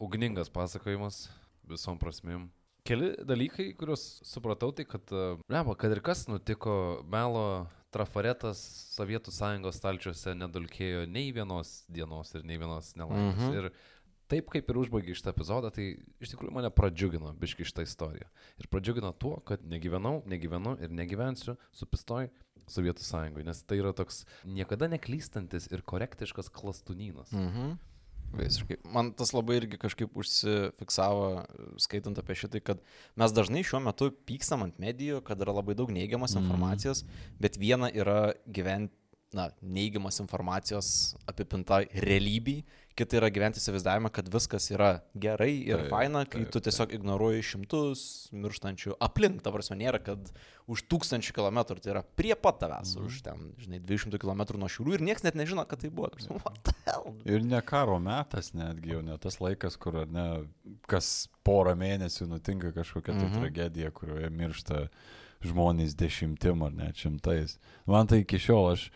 Ugningas pasakojimas visom prasmėm. Keli dalykai, kuriuos supratau, tai kad, lemba, kad ir kas nutiko, melo trafaretas Sovietų sąjungos stalčiuose nedulkėjo nei vienos dienos ir nei vienos nelaimės. Mhm. Mhm. Ir taip kaip ir užbaigė šitą epizodą, tai iš tikrųjų mane pradžiugino biški šitą istoriją. Ir pradžiugino tuo, kad negyvenau, negyvenu ir negyvensiu su pistoj Sovietų sąjungoje, nes tai yra toks niekada neklystantis ir korektiškas klastunynas. Mhm. Visiškai. Man tas labai irgi kažkaip užsifiksavo, skaitant apie šitai, kad mes dažnai šiuo metu pykstam ant medijų, kad yra labai daug neigiamas informacijos, bet viena yra gyventi, na, neigiamas informacijos apipinta realybei, kita yra gyventi įsivaizdavimą, kad viskas yra gerai ir Taip, faina, kai taip, tu tiesiog ignoruoji šimtus mirštančių aplink, ta prasme, nėra, kad už tūkstančių kilometrų, tai yra prie pat tavęs, Mhm. už ten, žinai, 200 km nuo šiūrų ir niekas net nežino, kad tai buvo. Ir ne karo metas netgi, jau ne tas laikas, kur ar ne, kas porą mėnesių nutinka kažkokia tai Mhm. tragedija, kurioje miršta žmonės dešimtim ar net šimtais. Man tai iki šiol aš...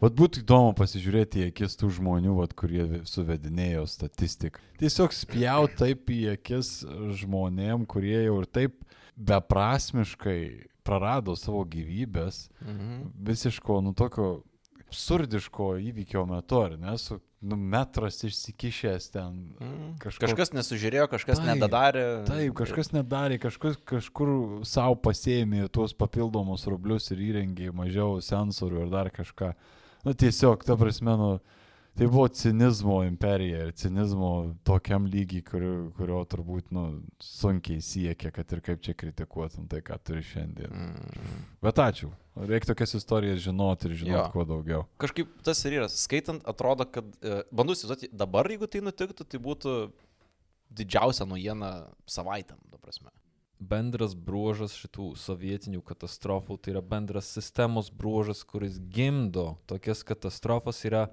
Vat būtų įdomu pasižiūrėti į akis tų žmonių, vat, kurie suvedinėjo statistiką. Tiesiog spjaut taip į akis žmonėm, kurie jau ir taip beprasmiškai prarado savo gyvybės Mhm. visiško, nu tokio absurdiško įvykio metu, ar ne, su nu, metras išsikišęs ten. Mm. Kažko- Kažkas nesužiūrėjo, kažkas Taip, nedadarė. Taip, kažkas nedarė, kažkas kažkur savo pasėmė tuos papildomus rublius ir įrengė mažiau sensorių ir dar kažką. Nu tiesiog, ta prasme, nu, tai buvo cinizmo imperija ir cinizmo tokiam lygiai, kurio, kurio turbūt nu, sunkiai siekia, kad ir kaip čia kritikuotum tai, ką turi šiandien. Mm. Bet ačiū. Reikia tokias istorijas žinoti ir žinoti Jo. kuo daugiau. Kažkaip tas ir yra. Skaitant, atrodo, kad e, bandau įsivaizduoti, dabar jeigu tai nutiktų, tai būtų didžiausia naujiena savaitėm, ta prasme. Bendras bruožas šitų sovietinių katastrofų, tai yra bendras sistemos bruožas, kuris gimdo tokias katastrofas, yra,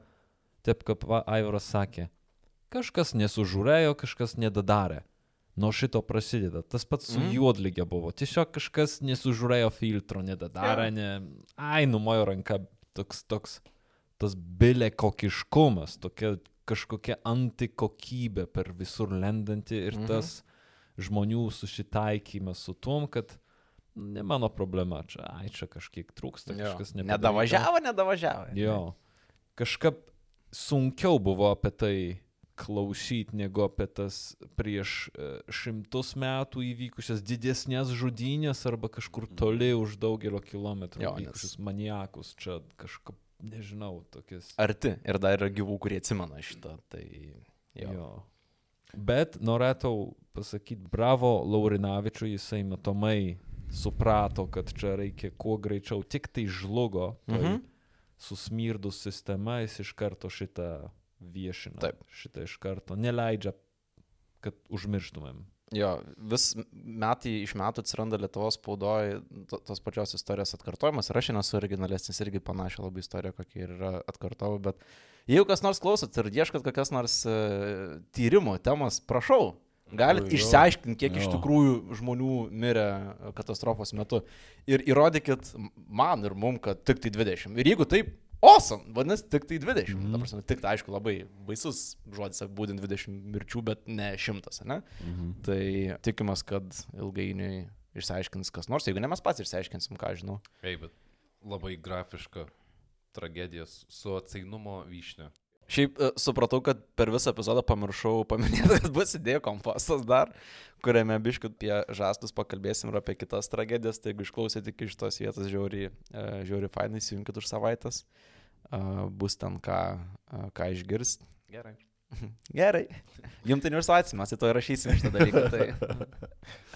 taip kaip va, Aivaras sakė, kažkas nesužūrėjo, kažkas nedadarė. Nuo šito prasideda. Tas pats su mm. juodligė buvo. Tiesiog kažkas nesužūrėjo filtro, nedadarė, ne... Ai, numojo ranka. Toks, toks, tas bilė kokiškumas, tokia kažkokia antikokybė per visur lendanti ir Mhm. mhm. tas žmonių susitaikymas su tom, kad ne mano problema, čia, ai, čia kažkiek trūksta, Jo. kažkas nepadaryta. Nedavažiavo, nedavažiavo. Jo. Kažkaip sunkiau buvo apie tai klausyti, negu apie tas prieš e, šimtus metų įvykusias didesnės žudynės arba kažkur toli už daugelio kilometrų Jo, nes- įvykusius maniakus. Čia kažkaip, nežinau, tokias. Arti. Ir dar yra gyvų, kurie atsimena šitą. Tai jo. Jo. Bet norėčiau pasakyti, bravo Laurinavičiui, jisai matomai suprato, kad čia reikia kuo greičiau, tik tai žlugo, tai Mhm. susmirdus sistema, jis iš karto šitą viešina. Taip. Šitą iš karto neleidžia, kad užmirštumėm. Jo, vis metai iš metų atsiranda Lietuvos spaudoje to- tos pačios istorijos atkartojimas. Ir aš esu originalesnis irgi panašią labai istoriją, kokia ir yra atkartojau. Bet jeigu kas nors klausot ir ieškot kokias nors uh, tyrimo temos, prašau. Galite Jo. išsiaiškinti, kiek iš Jo. tikrųjų žmonių mirė e, katastrofos metu. Ir įrodykit man ir mum, kad tik tai 20. Ir jeigu taip, awesome, vadinasi, tik tai 20. Mm. -hmm. prasme, tik tai aišku labai baisus žodis apibūdinti 20 mirčių, bet ne 100, ne? Mhm. Tai tikimės, kad ilgainiui išsiaiškins kas nors, jeigu ne mes pats išsiaiškinsim, ką žinau. Ei, bet labai grafiška tragedija su- atsainumo vyšnė. Šiaip e, supratau, kad per visą epizodą pamiršau paminėti, <laughs> kad bus idėjų kompostas dar, kuriame biškut apie žastus pakalbėsim ir apie kitas tragedijas. Tai jeigu išklausėte iki šitos vietos žiauriai, e, žiauriai fainai, įsijunkit už savaitės. E, Bus ten ką, ką išgirst. Gerai. <laughs> Gerai. Jums tai neužsavaitės, mes į to įrašysim šitą dalyką. Tai... <laughs>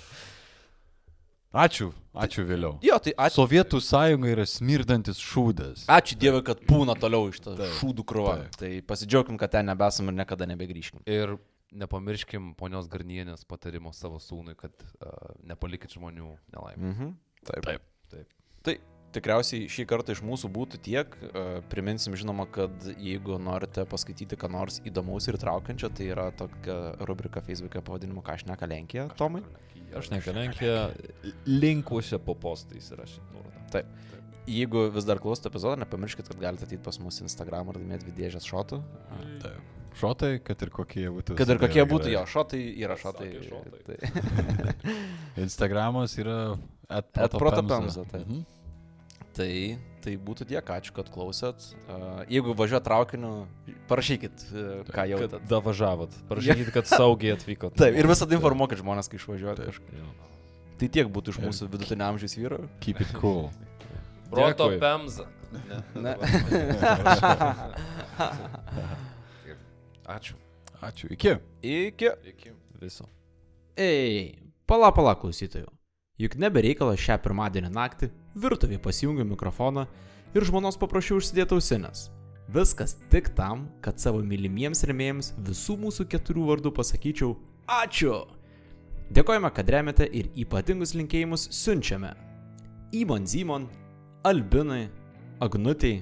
Ačiū, ačiū vėliau. Jo, tai ačiū. Sovietų sąjunga yra smirdantis šūdas. Ačiū Dievui, kad pūna toliau iš to Taip, šūdų krūva. taip. Tai pasidžiaugim, kad ten nebesam ir niekada nebegrįžkim. Ir nepamirškim ponios Garnienės patarimo savo sūnui, kad uh, nepalikit žmonių nelaimę. Mhm. Taip. Taip. Taip. Tai tikriausiai šį kartą iš mūsų būtų tiek. E, Priminsim, žinoma, kad jeigu norite paskaityti ką nors įdomaus ir traukiančio, tai yra tokia rubrika Facebook'e pavadinimu Ką šneka Lenkija, Tomai. Aš nekalenkė, linkuose po postais rašyti nuorodą. Jeigu vis dar klausote epizodą, nepamirškit, kad galite ateiti pas mus į Instagram ir laimėti dvi dėžės šotų. Taip. Šotai, kad ir kokie jie būtų. Kad ir kokie yra būtų jo, šotai yra šotai. Šotai. Tai, <laughs> Instagramas yra At protopemza, taip. Mhm. Tai, tai būtų tiek, ačiū, kad klausėt. Jeigu važiuojat traukiniu, parašykit, ką Kad jautėt. davažiavot. Parašykit, kad saugiai atvykot. Taip, ir visada informuokit žmonės, kai išvažiuojat. Jo. Tai tiek būtų iš mūsų vidutinio amžiaus vyrų. Keep it cool. Proto Dėkui. pemza. Ne. <laughs> Ačiū. Ačiū. Iki. Iki. Iki. Viso. Ei, pala pala klausytojų. Juk nebereikalo šią pirmadienį naktį virtuvėje pasijungiu mikrofoną ir žmonos paprašiau užsidėti ausinės. Viskas tik tam, kad savo mylimiems remėjams visų mūsų keturių vardų pasakyčiau ačiū. Dėkojame, kad remiate ir ypatingus linkėjimus siunčiame. Įmon Zymon, Albinui, Agnutei,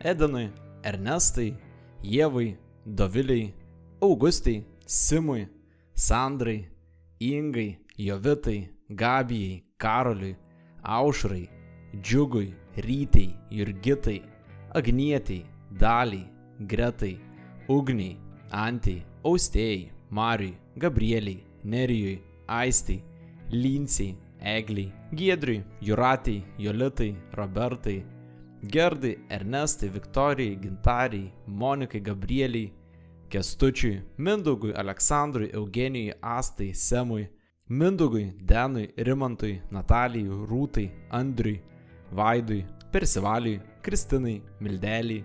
Edenui, Ernestai, Jėvai, Doviliai, Augustai, Simui, Sandrai, Ingai, Jovitai, Gabijai, Karoliui, Aušrai, Džiugui, Rytai, Jurgitai, Agnietiai, Daliai, Gretai, Ugniai, Antai, Austėjai, Mariui, Gabrieliai, Nerijui, Aistai, Lincijai, Egliai, Giedriui, Juratai, Jolitai, Robertai, Gerdai, Ernestai, Viktorijai, Gintariai, Monikai, Gabrieliai, Kestučiui, Mindaugui, Aleksandrui, Eugenijui, Astai, Semui, Mindaugui, Denui, Rimantui, Natalijai, Rūtai, Andriui, Vaidui, Persivaliui, Kristinai, Mildeliai,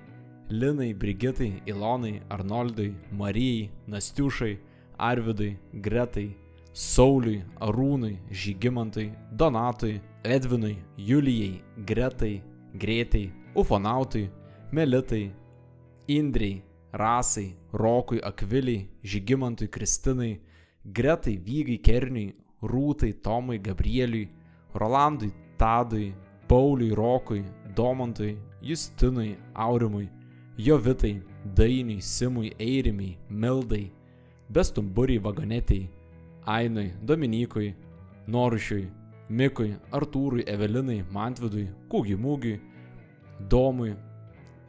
Linai, Brigitai, Ilonai, Arnoldui, Marijai, Nastiušai, Arvidui, Gretai, Sauliui, Arūnui, Žygimantui, Donatui, Edvinui, Julijai, Gretai, Greitai, Ufonautui, Melitai, Indrei, Rasai, Rokui, Akviliai, Žygimantui, Kristinai, Gretai, Vygai, Kerniui, Rūtai, Tomui, Gabrieliui, Rolandui, Tadui, Pauliui, Rokui, Domantui, Justinui, Aurimui, Jovitai, Dainiui, Simui, Eirimiai, Mildai, Bestumburiai, Vagonetiai, Ainui, Dominikui, Norušiui, Mikui, Artūrui, Evelinai, Mantvidui, Kūgimūgiui, Domui,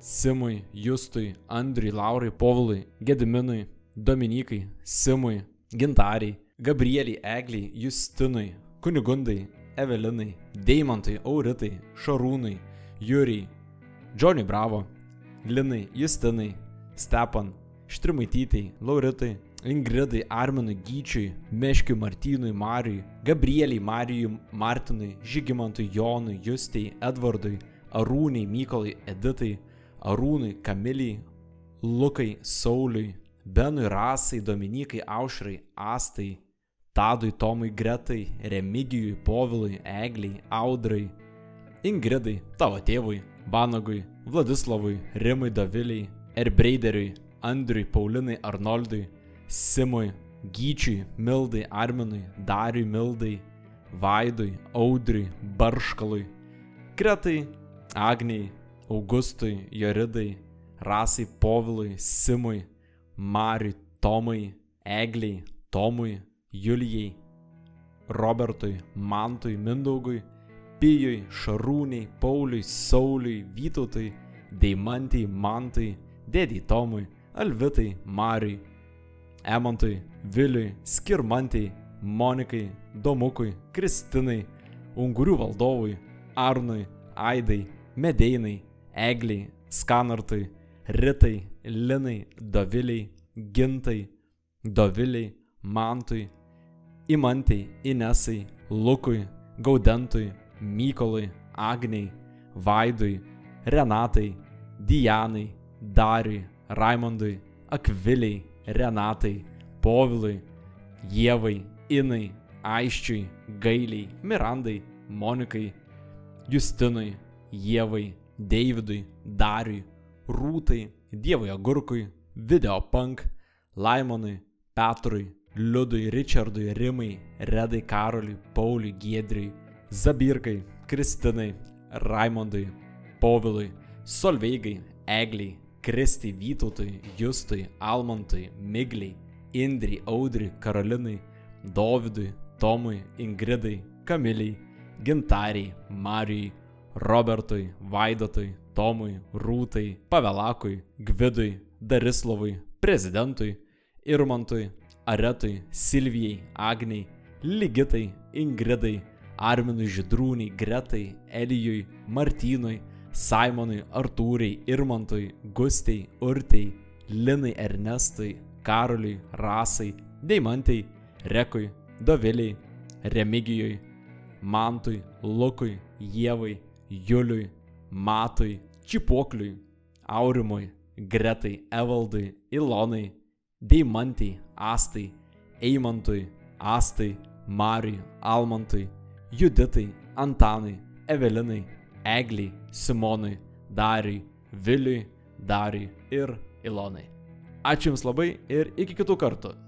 Simui, Justui, Andriui, Laurai, Povilui, Gediminui, Dominikai, Simui, Gintariai, Gabrieliai, Egliai, Justinui, Kunigundai, Evelinai, Deimantui, Auritai, Šarūnai, Jūriai, Džoniui Bravo, Linai, Justinai, Stepan, Štrimaitytai, Lauritai, Ingridai, Arminui, Gyčiui, Meškiui, Martynui, Marijui, Gabrieliai, Marijui, Martinui, Žygimantui, Jonui, Justei, Edvardui, Arūniai, Mykolai, Editai, Arūnui, Kamilijai, Lukai, Sauliui, Benui, Rasai, Dominikai, Aušrai, Astai, Tadui, Tomui, Gretai, Remigijui, Povilui, Egliai, Audrai, Ingridai, tavo tėvui, Vanagui, Vladislavui, Rimui, Daviliai, Erbreideriui, Andriui, Paulinai, Arnoldui, Simui, Gyčiui, Mildai, Arminui, Dariui, Mildai, Vaidui, Audriui, Barškalui, Kretai, Agniai, Augustui, Joridai, Rasai, Povilui, Simui, Mariui, Tomui, Egliai, Tomui, Julijai, Robertui, Mantui, Mindaugui, Pijui, Šarūniai, Pauliui, Sauliui, Vytautui, Deimantai, Mantai, Dėdį Tomui, Alvitai, Mariui, Emantui, Viliui, Skirmantai, Monikai, Domukui, Kristinai, Ungurių valdovui, Arnui, Aidai, Medeinai, Egliai, Skanartui, Ritai, Linai, Doviliai, Gintai, Doviliai, Mantui, Imantai, Inesai, Lukui, Gaudentui, Mykolui, Agniai, Vaidui, Renatai, Dianai, Dariui, Raimondui, Akviliai, Renatai, Povilui, Jėvai, Inai, Aiščiui, Gailiai, Mirandai, Monikai, Justinui, Jėvai, Davidui, Dariui, Rūtai, Dievui Agurkui, Videopunk, Laimonui, Petrui, Liudui, Richardui, Rimai, Redai, Karoliui, Pauliui, Giedriui, Zabirkai, Kristinai, Raimondui, Povilui, Solveigai, Egliai, Kristai, Vytautui, Justui, Almantui, Migliai, Indrai, Audriui, Karolinai, Dovydui, Tomui, Ingridai, Kamiliai, Gintariai, Marijai, Robertui, Vaidotui, Tomui, Rūtai, Pavelakui, Gvidui, Darislavui, Prezidentui, Irmantui, Aretui, Silvijai, Agniai, Ligitai, Ingridai, Arminui Židrūniai, Gretai, Elijui, Martynui, Simonui, Artūrai, Irmantui, Gustei, Urtei, Linai, Ernestui, Karoliui, Rasai, Deimantai, Rekui, Doviliai, Remigijui, Mantui, Lukui, Jėvai, Juliui, Matui, Čipuokliui, Aurimui, Gretai, Evaldui, Ilonai, Deimantai, Astai, Eimantui, Astai, Mariui, Almantui, Juditai, Antanui, Evelinai, Egliai, Simonui, Dariui, Viliui, Dariui ir Ilonai. Ačiū Jums labai ir iki kitų kartų.